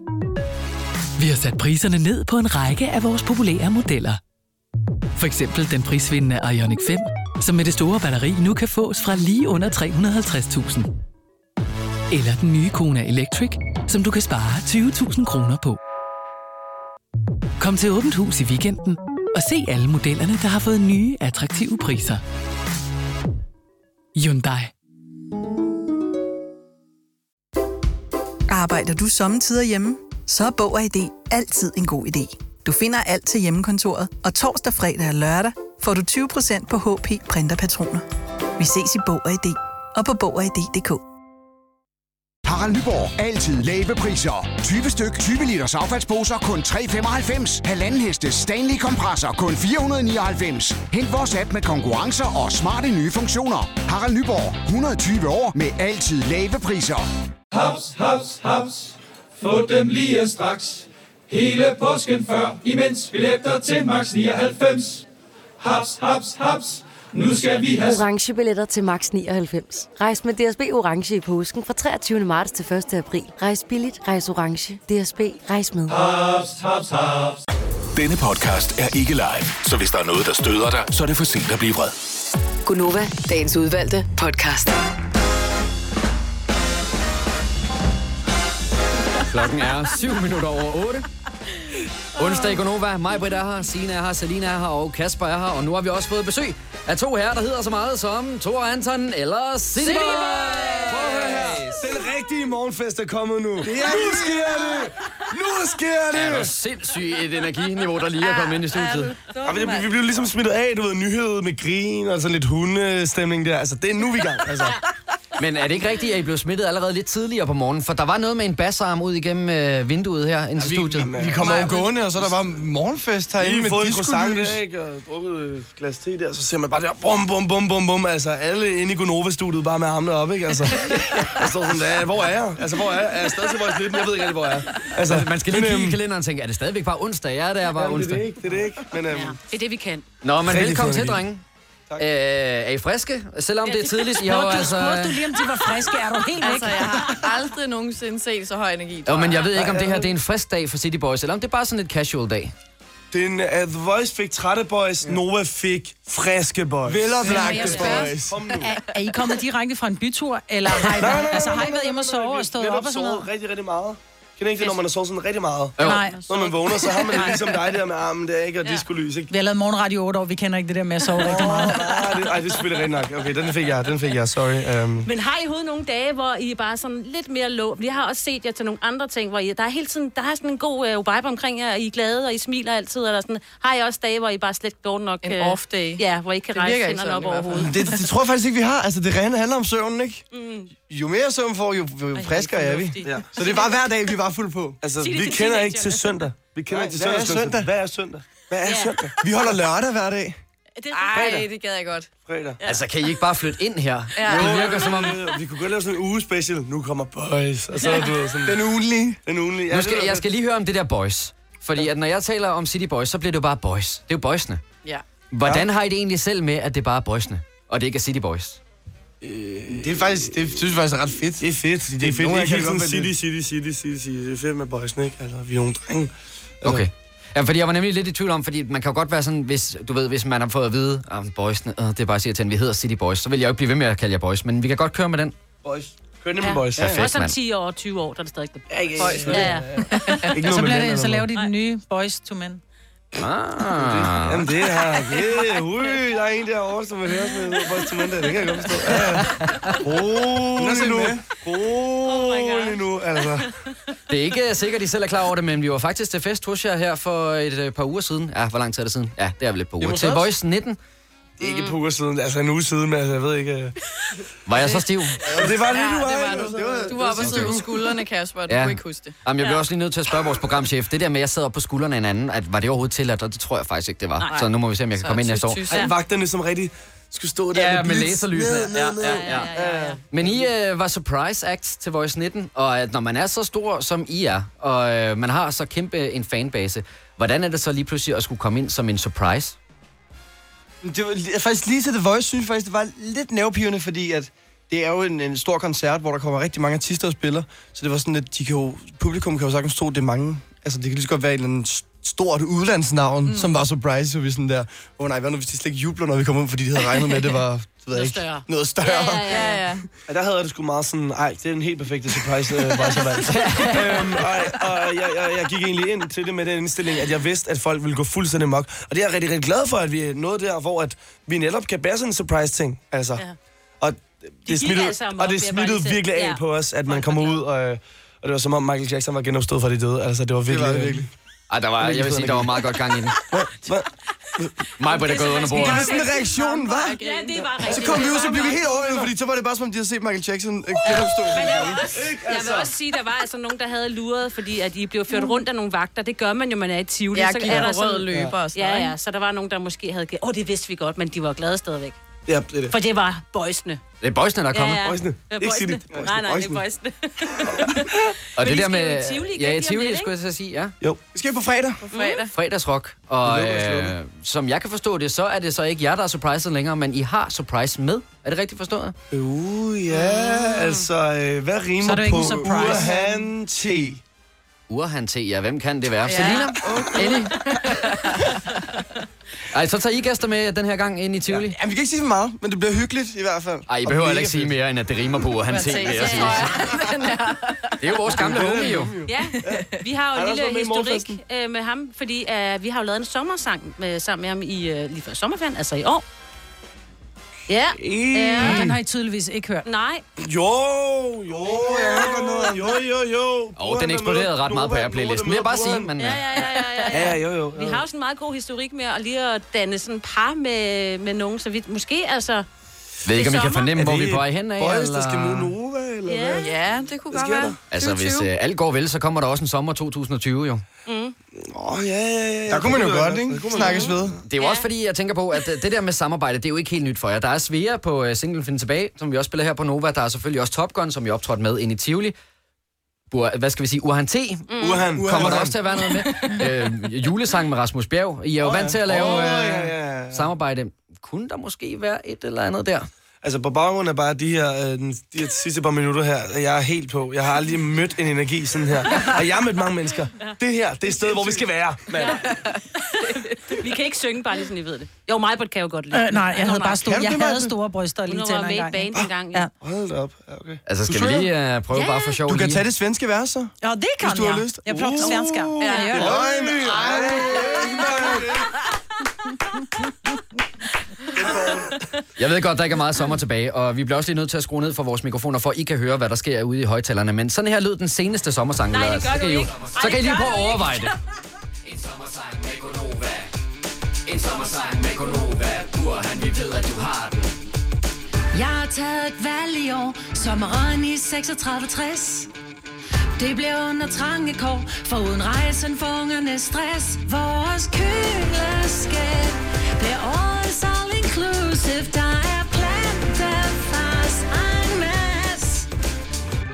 Vi har sat priserne ned på en række af vores populære modeller. For eksempel den prisvindende Ioniq 5, som med det store batteri nu kan fås fra lige under 350.000. Eller den nye Kona Electric, som du kan spare 20.000 kroner på. Kom til Åbent Hus i weekenden og se alle modellerne, der har fået nye, attraktive priser. Hyundai. Arbejder du sommetider hjemme? Så er Bog og ID altid en god idé. Du finder alt til hjemmekontoret, og torsdag, fredag og lørdag får du 20% på HP printerpatroner. Vi ses i Bog og ID og på Bog og ID.dk. Harald Nyborg. Altid lave priser. 20 styk, 20 liters affaldsposer kun 3,95. Halvanden heste Stanley kompresser kun 499. Hent vores app med konkurrencer og smarte nye funktioner. Harald Nyborg. 120 år med altid lave priser. Haps, haps, haps. Få dem lige straks. Hele påsken før, imens billetter til max 99. Haps, haps, haps. Nu skal vi have... Orange billetter til max 99. Rejs med DSB Orange i påsken fra 23. marts til 1. april. Rejs billigt, rejs orange. DSB, rejs med. Haps, haps, haps. Denne podcast er ikke live, så hvis der er noget, der støder dig, så er det for sent at blive vred. Gunova, dagens udvalgte podcast. Klokken er 7 minutter over 8. Onsdag i Gonova. Mig, Britt er her, Sina er her, Selina er her og Kasper er her. Og nu har vi også fået besøg af to herrer, der hedder så meget som Thor Anton eller City Boy. Prøv at høre her. Den rigtige morgenfest er kommet nu. Ja, nu sker det! Nu sker det! Er du sindssygt et energiniveau, der lige er kommet ind i studiet? Ja, vi, vi blev ligesom smittet af, du ved, nyhed med grin og sådan lidt hundestemning der. Altså, det er nu, vi er i gang. Altså. Men er det ikke rigtigt, at I blev smittet allerede lidt tidligere på morgenen? For der var noget med en bassarm ud igennem øh, vinduet her ind til vi- studiet. vi kommer jo gående, og så er der bare morgenfest herinde Lige med fået en croissant diskolys. der, ikke? Og drukket et glas te der, så ser man bare der, bum, bum, bum, bum, bum. Altså, alle inde i Gonova-studiet bare med armene op, ikke? Altså, jeg står sådan der, hvor er jeg? Altså, hvor er jeg? Er jeg stadig til vores 19? Jeg ved ikke rigtig, hvor jeg er. Altså, man skal lige kigge i øhm, kalenderen og tænke, er det stadigvæk bare onsdag? Ja, det er bare Jamen, det er onsdag. det ikke, det er det ikke. Men, øhm, Det er det, vi kan. Nå, men velkommen til, idé. Drenge. Øh, er I friske? Selvom det er tidligt, I har jo du altså... spurgte du lige, om de var friske. Er du helt væk? Altså, jeg har aldrig nogensinde set så høj energi. Jo, men jeg ved ikke, om det her det er en frisk dag for City Boys, eller om det er bare sådan et casual dag. Den, uh, The Voice fik trætte boys, Nova fik friske boys. Veloplagte boys. Kom nu. Er, er I kommet direkte fra en bytur, eller har I, Nej, nej, været, altså, nej, har I nej, været hjemme og nej, nej, sove og stået op og sådan noget? rigtig, rigtig meget. Kender I ikke det, når man har sovet sådan rigtig meget? Jo. Nej. Når man vågner, så har man det ligesom dig der med armen der, ikke? Og diskolys, ikke? Vi har lavet morgenradio i 8 år, vi kender ikke det der med at sove rigtig meget. Ah, det, ej, det er selvfølgelig rigtig nok. Okay, den fik jeg, den fik jeg, sorry. Um, Men har I hovedet nogle dage, hvor I er bare sådan lidt mere lå? Jeg har også set jer til nogle andre ting, hvor I, der er hele tiden der er sådan en god uh, vibe omkring jer, og I er glade, og I smiler altid. Eller sådan. Har I også dage, hvor I bare slet dårligt nok... En øh, off day. Ja, hvor I ikke kan Det rejse hænderne op sådan i over hvert fald. hovedet. Det, det tror jeg faktisk ikke, vi har. Altså, det rene handler om søvnen, ikke? Mm. Jo mere søvn får, jo, jo friskere er vi. Ja. Så det er bare hver dag, vi er bare fuld på. altså, Sig det vi til kender ikke teenagerne. til søndag. Vi kender Nej, ikke til hvad er søndag. søndag? Hvad er søndag? Hvad er Ja. søndag? Vi holder lørdag hver dag. Det er Ej, det gad jeg godt. Fredag. Altså, kan I ikke bare flytte ind her? Ja. Det virker som om... Vi kunne godt lave sådan en uge special. Nu kommer boys. Og så er du ved, sådan... Den ugenlige. Den ugenlige. Ja, Nu skal, jeg skal lige høre om det der boys. Fordi at når jeg taler om City Boys, så bliver det jo bare boys. Det er jo boysene. Ja. Hvordan har I det egentlig selv med, at det bare er boysene, og det ikke er City Boys? Det er faktisk, det synes jeg faktisk er ret fedt. Det er fedt. Det er fedt. Nogle Det er ikke det sådan være city, city, city, city, city. Det er fedt med boysene, ikke? Altså, vi er nogle drenge. Okay. Ja, fordi jeg var nemlig lidt i tvivl om, fordi man kan jo godt være sådan, hvis, du ved, hvis man har fået at vide, at boysene, øh, det er bare at sige til, at vi hedder City Boys, så vil jeg jo ikke blive ved med at kalde jer boys, men vi kan godt køre med den. Boys. Kør nemlig boys. Perfekt, Også om mand. 10 år, 20 år, der er det stadig det. ikke, Boys. Ja, ja. Ikke Så, bliver det, så laver de den nye Boys to Men. Ah. Jamen det her, det er, ui, der er en derovre, som vil høre boys to mandag. Det kan jeg godt forstå. Ja, ja. Rolig nu. Rolig nu, altså. Det er ikke sikkert, at I selv er klar over det, men vi var faktisk til fest hos jer her for et øh, par uger siden. Ja, hvor lang tid er det siden? Ja, det er vel et par uger. Til? Voice 19. Ikke et par uger siden, altså en uge siden, men altså, jeg ved ikke... øh. Var jeg så stiv? Ja, det var det, Ja, du var. det var du. Det var- Du var oppe og på skuldrene, Kasper, du kunne ikke huske det. Jamen, jeg bliver også lige nødt til at spørge vores programchef. Det der med, at jeg sad op på skuldrene af en anden, at var det overhovedet tilladt? Og det tror jeg faktisk ikke, det var. Nej. Så nu må vi se, om jeg kan Så komme ind næste år. Ej, vagterne som rigtig skulle stå der Ja, med blitz. laserlysene. Ned, Ja, ned. ja, ja. Men I øh, var surprise act til Voice 19, og at når man er så stor, som I er, og øh, man har så kæmpe en fanbase, hvordan er det så lige pludselig at skulle komme ind som en surprise? Det var faktisk lige til The Voice, synes jeg faktisk, det var lidt nervepirrende, fordi at det er jo en, en stor koncert, hvor der kommer rigtig mange artister og spiller. Så det var sådan, at de kan jo, publikum kan jo sagtens tro, det er mange. Altså, det kan lige så godt være eller s- stort udlandsnavn, mm. som var surprise, så vi sådan der, åh oh, nej, hvad nu hvis de slet ikke jubler, når vi kommer ud, fordi de havde regnet med, at det var, det ved jeg ikke, større. noget større. Ja, ja, ja. Ja, Ja, der havde jeg det sgu meget sådan, ej, det er en helt perfekte surprise, øh, var jeg valgt. øhm, og og jeg, jeg, jeg gik egentlig ind til det med den indstilling, at jeg vidste, at folk ville gå fuldstændig mok. Og det er jeg rigtig, rigtig glad for, at vi er nået der, hvor at vi netop kan bære sådan en surprise-ting. Altså. Ja. Og det, smittede, altså og det smittede virkelig af Ja. på os, at man kommer ud, og, øh, og det var som om Michael Jackson var genopstået fra de døde. Altså, det var virkelig... var det virkelig. Ej, der var, jeg vil sige, der var meget godt gang i den. Mig på det gået under Det bordet. var sådan en reaktion, var. Ja, det var rigtigt. Så kom vi ud, så blev vi helt overvældet, fordi så var det bare som om, de havde set Michael Jackson øh, genopstå. Men jeg vil, også, jeg vil også sige, at der var altså nogen, der havde luret, fordi at I blev ført rundt af nogle vagter. Det gør man jo, man er i Tivoli. Ja, så er der sådan- rød løber og sådan Ja, ja, så der var nogen, der måske havde... Åh, oh, det vidste vi godt, men de var glade stadigvæk. Ja, det er det. For det var boysene. Det er boysene, der er kommet. Ja, ja. Boysene. Ikke. City. Boysene. Nej, nej, det er Boysene. Og det der skal med... jo i Tivoli ja, i Tivoli, skulle jeg at sige, ja. Jo. Vi skal på fredag. På fredag. Fredagsrock. Og Det øh, som jeg kan forstå det, så er det så ikke jer, der er surpriset længere, men I har surprise med. Er det rigtigt forstået? Uh, ja, altså, øh, hvad Så rimer er det på. Urhan T? Urhan T, ja, hvem kan det være? Ja. Selina? Ellie? Ej, så tager I gæster med den her gang ind i Tivoli? Jamen, vi kan ikke sige så meget, men det bliver hyggeligt i hvert fald. Ej, I Og behøver heller ikke sige mere, end at det rimer på T, vil jeg sige. Det er jo vores gamle homie, jo. Ja, vi har jo Han en lille historik øh, med ham, fordi øh, vi har jo lavet en sommersang med, sammen med ham i, øh, lige før sommerferien, altså i år. Ja, Ja, den har I tydeligvis ikke hørt. nej, Jo, jo, jeg har godt noget. Jo, jo, jo. Og den eksploderede ret meget på Airplay-listen, vil jeg bare sige. Men, ja, ja, ja, ja, ja. Ja, jo, jo. Vi har jo sådan en meget god historik med at lige at danne sådan par med, med nogen, så vi måske altså... ved ikke, om I kan fornemme, hvor vi er på vej hen af. Boys, der skal møde Nova, eller Ja, hvad? ja det kunne Hvad godt være. der? Altså, hvis 2020. øh, alt går vel, så kommer der også en sommer 2020 jo. Mm. Åh, oh, ja, ja, ja. Der kunne man jo Det godt, ikke? Snakkes ved. Det er jo også fordi, jeg tænker på, at øh, det der med samarbejde, det er jo ikke helt nyt for jer. Der er Svea på uh, Singlen Find Tilbage, som vi også spiller her på Nova. Der er selvfølgelig også Top Gun, som vi optrådte med ind i Tivoli. Bur, hvad skal vi sige? Urhan T. Mm. Urhan. Kommer der Urhan. også til at være noget med? øh, julesang med Rasmus Bjerg. I er jo Åh, vant ja. til at lave Åh, øh, ja, ja. samarbejde. Kunne der måske være et eller andet der? Altså på baggrund af bare de her, øh, de her sidste par minutter her, jeg er helt på. Jeg har aldrig mødt en energi sådan her. Og jeg har mødt mange mennesker. Det her, det er et sted, hvor vi skal være, mand. Vi kan ikke synge, bare lige sådan, I ved det. Jo, mig kan jo godt lide. Øh, nej, jeg havde bare store, jeg det, havde store bryster lige Hun til var en med i gang. band engang. Ja. Hold da op. Ja, okay. Altså, skal vi lige uh, prøve Ja. bare for sjov Du kan lige? tage det svenske vers, så. Ja, det kan Hvis du har jeg. lyst. Jeg pratar svenska. Uh, Ja, det gör jag. Løgn, ej, Jeg ved godt, der ikke er meget sommer tilbage, og vi bliver også lige nødt til at skrue ned for vores mikrofoner, for at I kan høre, hvad der sker ude i højtalerne. Men sådan her lød den seneste sommersang. Nej, det gør så du kan I jo- ikke. Så Ej, kan I lige prøve at overveje det. En sommersang med Gonova. En sommersang med Gonova. Burhan, vi ved, at du har den. Jeg har taget et valg i år, sommeren i 36-60. Det blev under trange kår, for uden rejsen for ungerne stress. Vores køleskab bliver årets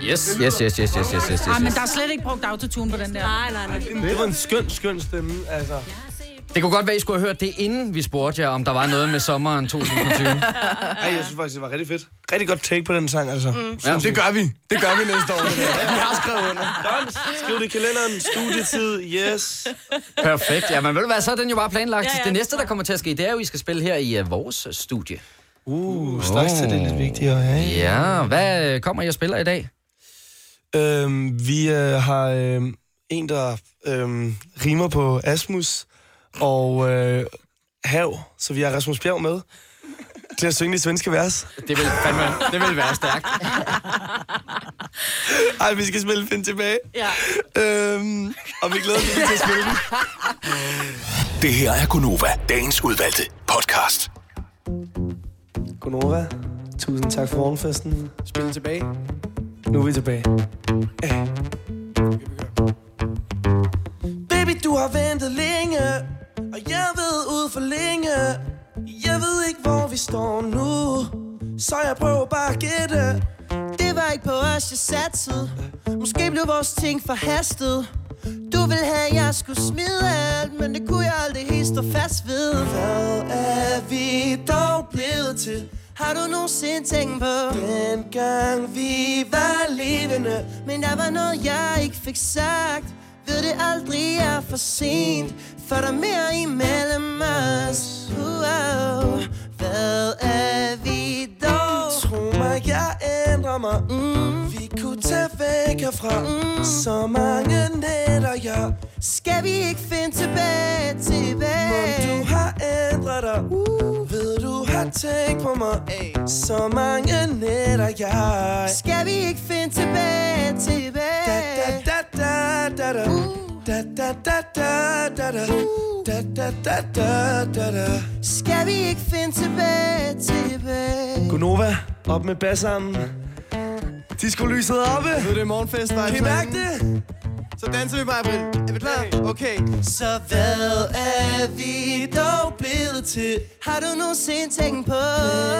Yes, yes, yes, yes, yes, yes, yes, yes. Ej, men der er slet ikke brugt autotune på den der. Nej, nej, nej. Det var en skøn, skøn stemme, altså. Det kunne godt være, I skulle have hørt det, inden vi spurgte jer, om der var noget med sommeren 2020. Ej, jeg synes faktisk, det var rigtig fedt. Rigtig godt take på den sang, altså. Mm. Ja. Det gør vi. Det gør vi næste år. Vi har Done. Skriv det i kalenderen. Studietid. Yes. Perfekt. Ja, men ved du hvad, så er den jo bare planlagt. Ja, ja, det næste, der kommer til at ske, det er jo, at I skal spille her i uh, vores studie. Uh, straks til det er lidt vigtigere. Ja. Ja, hvad øh, kommer I og spiller i dag? Øhm, vi øh, har øh, en, der øh, rimer på Asmus og øh, Hav, så vi har Rasmus Bjerg med til at synge de svenske vers. Det vil, fandme, det vil være stærkt. Ej, vi skal spille Find tilbage. Ja. Øhm, og vi glæder os til at spille den. Det her er Gunova, dagens udvalgte podcast. Godnova, tusind tak for morgenfesten. Spil tilbage. Nu er vi tilbage. Ja. Baby, du har ventet længe, og jeg ved ud for længe. Jeg ved ikke, hvor vi står nu, så jeg prøver bare at gætte. Det var ikke på os, jeg satsede Måske blev vores ting forhastet. Du ville have, jeg skulle smide alt Men det kunne jeg aldrig helt stå fast ved. Hvad er vi dog blevet til? Har du nogensinde tænkt på? Dengang vi var levende Men der var noget, jeg ikke fik sagt. Ved det aldrig er for sent For der er mere imellem os uh, Hvad er vi dog? Tro mig, jeg ændrer mig mm. Vi kunne tage væk herfra mm. Så mange nætter, jeg Skal vi ikke finde tilbage, tilbage? Mon du har ændret dig uh. Ved du har tænkt på mig hey. Så mange nætter, jeg Skal vi ikke finde tilbage, tilbage? Da da da da da Da da da da da da Da da da da da da Skal vi ikke finde tilbage, tilbage? Gunova, op med bassarmen Disco lyset oppe Nu er det morgenfest, Kan I mærke det? Så danser vi bare, April. Er vi klar? Okay. Så hvad er vi dog blevet til? Har du nogensinde tænkt på?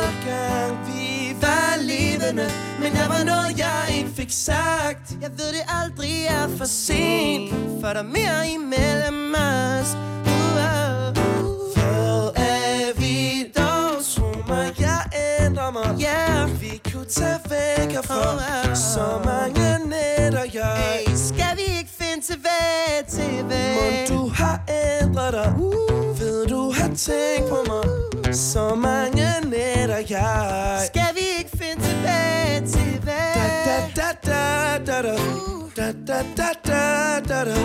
Dengang vi var levende Men der var noget, jeg ikke fik sagt Jeg ved det aldrig er for sent For der er mere imellem os tage væk herfra. Så mange nætter, jeg Hey, skal vi ikke finde tilbage, tilbage? Mon du har ændret dig uh. Ved du har tænkt på mig Så mange nætter, jeg Skal vi ikke finde tilbage, tilbage? Da da da da da Da da da da da da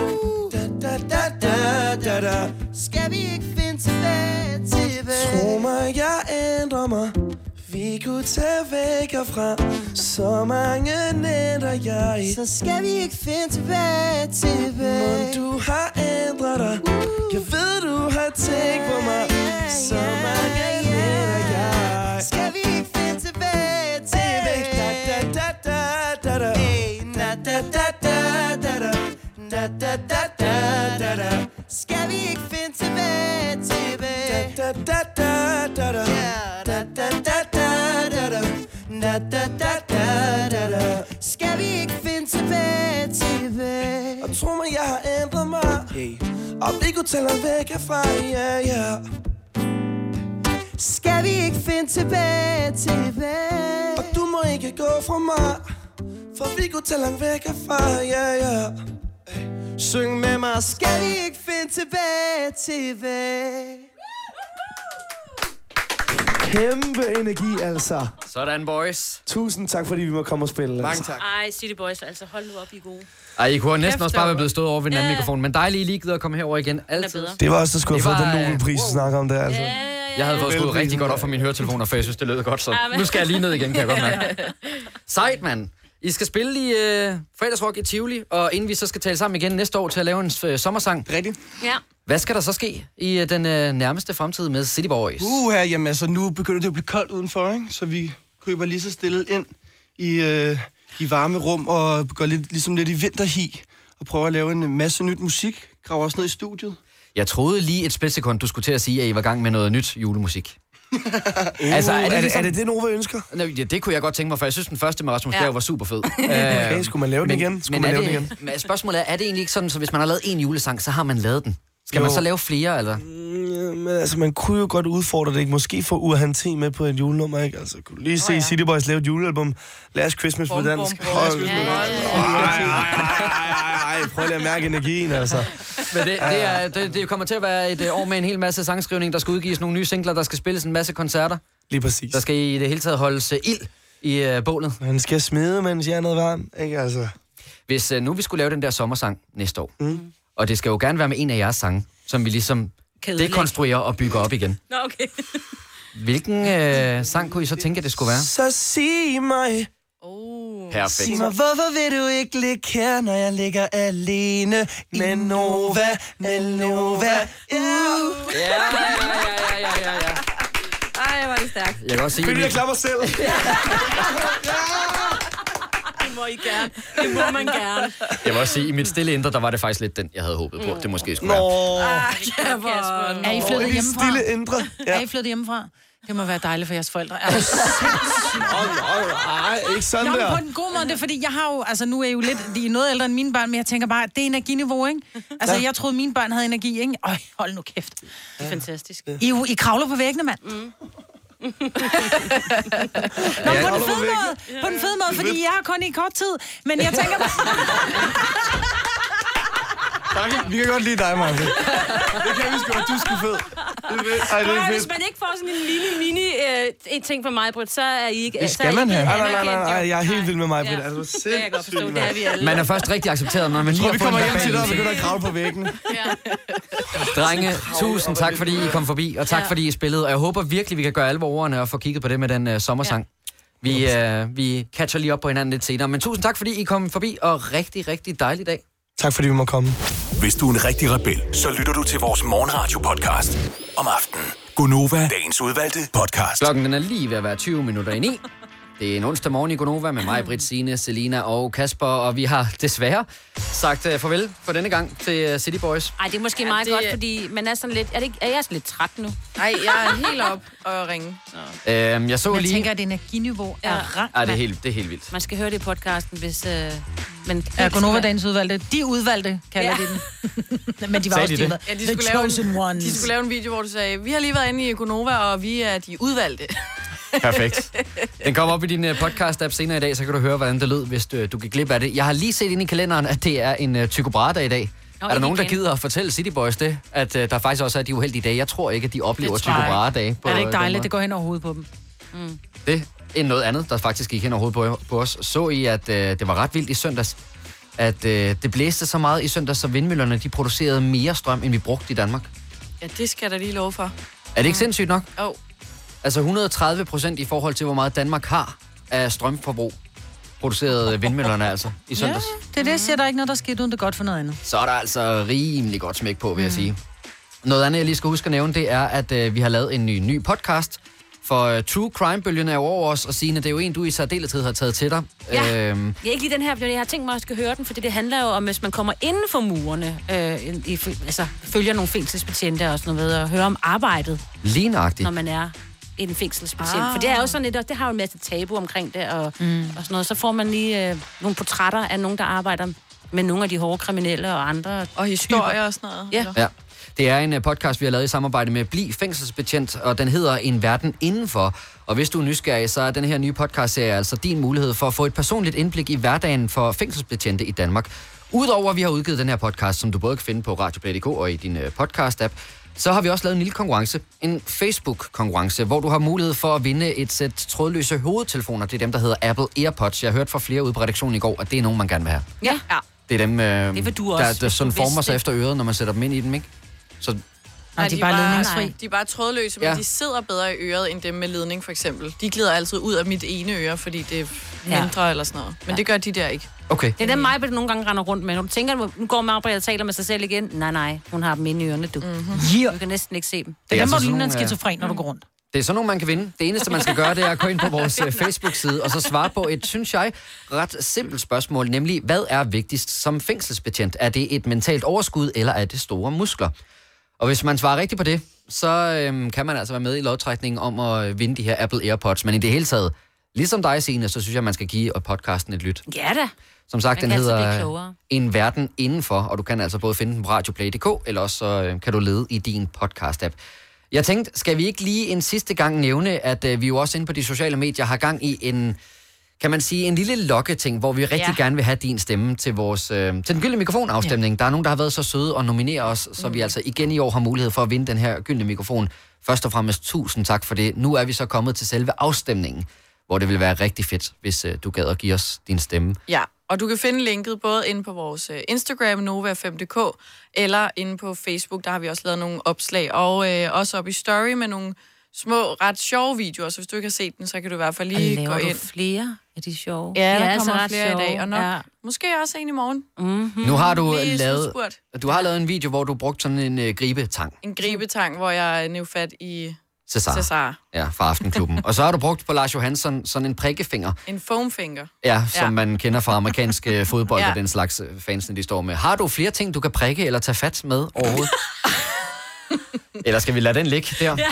Da da da da da da Skal vi ikke finde tilbage, tilbage? Tro mig, jeg ændrer mig vi kunne tage væk og fra Så mange nætter jeg Så skal vi ikke finde tilbage tilbage Men du har ændret dig uh, Jeg ved du har tænkt på mig yeah, Så mange yeah, yeah. nætter jeg Skal vi ikke finde tilbage tilbage Da da da da da da Da da da da da da Da da da da da da Skal vi ikke finde tilbage tilbage Da da da da da da tro mig, jeg har ændret mig hey. Og vi kunne langt væk herfra, ja, ja Skal vi ikke finde tilbage, tilbage? Og du må ikke gå fra mig For vi kunne langt væk herfra, ja, ja Syng med mig, skal vi ikke finde tilbage, tilbage? Kæmpe energi, altså Sådan, boys. Tusind tak, fordi vi må komme og spille altså. Ej, City Boys, altså hold nu op, I er gode. Ej, I kunne have næsten Kæft, også bare være blevet stået over ved den anden Ja. mikrofon, men dejligt, I lige gider at komme herover igen. Altid. bedre. Det var også, der skulle have Det fået var, den øh, Nobelpris at snakke om det, altså Jeg havde fået skruet rigtig godt op for mine høretelefoner, for jeg synes, det lød godt, så Ja, men- nu skal jeg lige ned igen, kan jeg godt mærke. Sejt, mand. I skal spille i øh, fredagsrock i Tivoli, og inden vi så skal tale sammen igen næste år til at lave en øh, sommersang. Rigtigt. Ja. Hvad skal der så ske i øh, den øh, nærmeste fremtid med City Boys? Uh, her, jamen altså, nu begynder det at blive koldt udenfor, ikke? Så vi køber lige så stille ind i øh, de varme rum og går lidt, ligesom lidt i vinterhi og prøver at lave en masse nyt musik. Graver også ned i studiet. Jeg troede lige et splitsekund, du skulle til at sige, at I var i gang med noget nyt julemusik. altså, er, det, er det det, Nova ønsker? Nå, ja, det kunne jeg godt tænke mig, for jeg synes, den første med Rasmus Ja. Bjerg var super fed. Okay, skulle man lave den men, igen? Skulle men man er lave det, den igen? Men spørgsmålet er, er det egentlig ikke sådan, så hvis man har lavet en julesang, så har man lavet den? Skal man Jo. så lave flere, eller? Mm, Men altså, man kunne jo godt udfordre det, ikke? Måske få Urhan T med på et julenummer, ikke? Altså, kunne lige se City Boys lave et julealbum? Last Christmas på dansk. Hold nu. Ej, ej, ej, prøv lige at mærke energien, altså. Men det, det, er, det, det kommer til at være et øh, år med en hel masse sangskrivning, der skal udgives nogle nye singler, der skal spilles en masse koncerter. Lige præcis. Der skal i det hele taget holdes uh, ild i uh, bålet. Man skal smide, mens jeg er noget varm, ikke altså? Hvis uh, nu vi skulle lave den der sommersang næste år, Mm. Og det skal jo gerne være med en af jeres sange, som vi ligesom Kedeligt. dekonstruerer og bygger op igen. Nå, okay. Hvilken uh, sang kunne I så tænke, at det skulle være? Så sig mig, Perfekt. Sig mig, hvorfor vil du ikke ligge her, når jeg ligger alene med Nova, med Nova? Uh. Ja, ja, ja, ja, ja, ja. Ej, var det stærkt. Jeg kan også sige, Fordi jeg klapper selv. Det må I gerne. Det må man gerne. jeg vil også sige, i mit stille indre, der var det faktisk lidt den, jeg havde håbet på, det måske skulle være. Nå, Er I flyttet hjemmefra? stille indre. Er I flyttet hjemmefra? Det må være dejligt for jeres forældre. Er du Ej, ikke sådan Nå, men på der. den gode måde, det er fordi, jeg har jo, altså nu er I jo lidt, de er noget ældre end mine børn, men jeg tænker bare, det er energiniveau, ikke? Altså, Ja. jeg troede, mine børn havde energi, ikke? Øj, hold nu kæft. Det er fantastisk. I, er jo- I kravler på væggene, mand. Mm. Nå, Ja. på den fede måde, på den fede måde, fordi jeg har kun i kort tid, men jeg tænker bare, Tak, Vi kan godt lide dig, Martin. Det kan vi sgu, at du sgu fed. Ej, det er hvis man ikke får sådan en lille mini øh, en ting fra mig, Britt, så er I ikke... Det skal man have. Nej, nej, nej, nej, jeg er helt vild med mig, Britt. Ja. Altså, Det kan jeg godt forstå, sindssygt, det er vi alle. Man er først rigtig accepteret, når man lige Tror, vi kommer hjem til dig og begynder at kravle på væggene. Drenge, tusind tak, fordi I kom forbi, og tak, Ja. fordi I spillede. Og jeg håber virkelig, vi kan gøre alvor ordene og få kigget på det med den uh, sommersang. Vi, uh, vi catcher lige op på hinanden lidt senere. Men tusind tak, fordi I kom forbi, og rigtig, rigtig dejlig dag. Tak, fordi vi må komme. Hvis du er en rigtig rebel, så lytter du til vores morgenradio-podcast om aftenen. Gunova, dagens udvalgte podcast. Klokken den er lige ved at være 20 minutter i ni. Det er en onsdag morgen i Gonova med mig, Britt, Signe, Selina og Kasper, og vi har desværre sagt uh, farvel for denne gang til uh, City Boys. Ej, det er måske Ja, meget det- godt, fordi man er sådan lidt... Er, det ikke, er jeg sådan lidt træt nu? Nej, jeg er helt op og ringe. Uh, jeg så jeg lige... tænker, at energiniveau er rangt. Ej, det er helt, det er helt vildt. Man skal høre det i podcasten, hvis... Øh, men Ja, Gonova dagens udvalgte. De udvalgte, kalder Ja. de den. Men de var Sagde også de de, det? Ja, de The skulle, lave en, ones. de skulle lave en video, hvor du sagde, vi har lige været inde i Econova, og vi er de udvalgte. Perfekt. Den kommer op i din uh, podcast-app senere i dag, så kan du høre, hvordan det lød, hvis du, du gik glip af det. Jeg har lige set ind i kalenderen, at det er en uh, Tycho Brahe-dag i dag. Nå, er der nogen, der gider at fortælle City Boys det? At uh, der faktisk også er de uheldige dage. Jeg tror ikke, at de oplever Tycho. Brahe-dage. Er det ikke dejligt? Det går hen over hovedet på dem. Det er noget andet, der faktisk gik hen over hovedet på, på os. Så I, at øh, det var ret vildt i søndags, at øh, det blæste så meget i søndags, så vindmøllerne de producerede mere strøm, end vi brugte i Danmark. Ja, det skal da lige love for. Er det ikke sindssygt nok? Jo. Altså 130 procent i forhold til, hvor meget Danmark har af strømforbrug, producerede vindmøllerne altså i søndags. Det er det, jeg siger, der er ikke noget, der sker uden det godt for noget andet. Så er der altså rimelig godt smæk på, vil jeg Mm. sige. Noget andet, jeg lige skal huske at nævne, det er, at øh, vi har lavet en ny, ny podcast For uh, true crime-bølgen er jo over os, og Signe, det er jo en, du i særdeleshed har taget til dig. Ja. Øhm, Ja, ikke lige den her, fordi jeg har tænkt mig, at jeg skal høre den, fordi det handler jo om, hvis man kommer inden for murene, øh, i, altså følger nogle fængselsbetjente og sådan noget, ved, og hører om arbejdet, lige nøjagtigt. når man er en fængselsbetjent. Ah. For det er jo sådan lidt, og det har jo en masse tabu omkring det, og, mm. og sådan noget. Så får man lige øh, nogle portrætter af nogen, der arbejder med nogle af de hårde kriminelle og andre Og historier og sådan noget. Ja. Ja. Det er en uh, podcast, vi har lavet i samarbejde med Bli Fængselsbetjent, og den hedder En Verden Indenfor. Og hvis du er nysgerrig, så er den her nye podcastserie altså din mulighed for at få et personligt indblik i hverdagen for fængselsbetjente i Danmark. Udover at vi har udgivet den her podcast, som du både kan finde på radioplay.dk og i din uh, podcast-app, så har vi også lavet en lille konkurrence, en Facebook-konkurrence, hvor du har mulighed for at vinde et sæt trådløse hovedtelefoner. Det er dem, der hedder Apple AirPods. Jeg har hørt fra flere ude på redaktionen i går, at det er nogen, man gerne vil have. Ja. ja. Det er dem, øh, vil du der, også, der hvis sådan du former sig det. efter øret, når man sætter dem ind i dem, ikke? Så Nej, de er bare ledningsfri. De er bare trådløse, men Ja. de sidder bedre i øret end dem med ledning, for eksempel. De glider altid ud af mit ene øre, fordi det er Ja. mindre eller sådan noget. Men Ja. det gør de der ikke. Okay. Det er dem, mig, der nogle gange render rundt med. Når du tænker, nu går Marbredt og taler med sig selv igen. Nej, nej, hun har dem inde i ørerne, du. Mm-hmm. Yeah. Du kan næsten ikke se dem. Det er dem, altså hvor du ligner en nogle, øh, skizofren, når du går rundt. Det er sådan nogle, man kan vinde. Det eneste, man skal gøre, det er at gå ind på vores øh, Facebook-side og så svare på et, synes jeg, ret simpelt spørgsmål, nemlig, hvad er vigtigst som fængselsbetjent? Er det et mentalt overskud, eller er det store muskler? Og hvis man svarer rigtigt på det, så øhm, kan man altså være med i lodtrækningen om at øh, vinde de her Apple AirPods. Men i det hele taget, ligesom dig, Signe, så synes jeg, man skal give podcasten et lyt. Ja da. Som sagt, Man den blive hedder. En Verden Indenfor, og du kan altså både finde den på radioplay.dk, eller også så øh, kan du lede i din podcast-app. Jeg tænkte, skal vi ikke lige en sidste gang nævne, at øh, vi jo også inde på de sociale medier har gang i en, kan man sige, en lille lokketing, hvor vi rigtig Ja. gerne vil have din stemme til vores øh, til den gyldne mikrofonafstemning. Ja. Der er nogen, der har været så søde og nominere os, så vi altså igen i år har mulighed for at vinde den her gyldne mikrofon. Først og fremmest tusind tak for det. Nu er vi så kommet til selve afstemningen, hvor det vil være rigtig fedt, hvis øh, du gad at give os din stemme. Ja, og du kan finde linket både inde på vores øh, Instagram, Nova5.dk, eller inde på Facebook, der har vi også lavet nogle opslag, og øh, også op i Story med nogle små, ret sjove videoer, så hvis du ikke har set den, så kan du i hvert fald Og lige gå du ind. flere af de sjove? Ja, der De er kommer altså ret flere i dag, sjove. og nok, Ja. måske også en i morgen. Mm-hmm. Nu har du Lige lavet, slutspurt. du har lavet en video, hvor du brugte sådan en øh, gribetang. En gribetang, hvor jeg nævner fat i Cesar. Cesar. Ja, fra Aftenklubben. og så har du brugt på Lars Johansson sådan en prikkefinger. En foamfinger. Ja, som Ja. man kender fra amerikansk øh, fodbold Ja. og den slags øh, fansene, de står med. Har du flere ting, du kan prikke eller tage fat med overhovedet? eller skal vi lade den ligge der? Ja.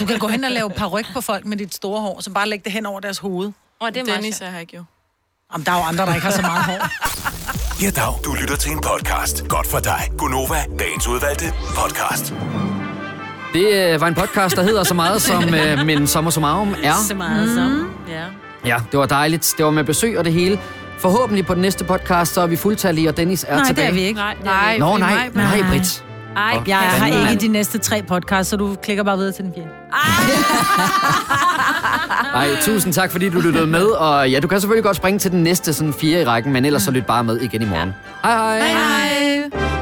Du kan gå hen og lave paryk på folk med dit store hår, så bare lægge det hen over deres hoved. Og det er Dennis her ikke jo. Jamen, der er jo andre, der ikke har så meget hår. Ja, dag. Du lytter til en podcast. Godt for dig. Gunova, dagens udvalgte podcast. Det øh, var en podcast, der hedder så meget som øh, Men Sommer Summarum er. Så meget som. Ja. Ja, det var dejligt. Det var med besøg og det hele. Forhåbentlig på den næste podcast, så er vi fuldtallige, og Dennis er Nej, tilbage. det er vi ikke. Nej, det er Nej. Nå, nej, mig, nej, nej. Britt. Ej, Og- Jeg har ikke de næste tre podcasts, så du klikker bare videre til den fjerde. Nej, tusind tak, fordi du lyttede med. Og ja, du kan selvfølgelig godt springe til den næste sådan fire i rækken, men ellers så lyt bare med igen i morgen. Hej hej. Hej hej.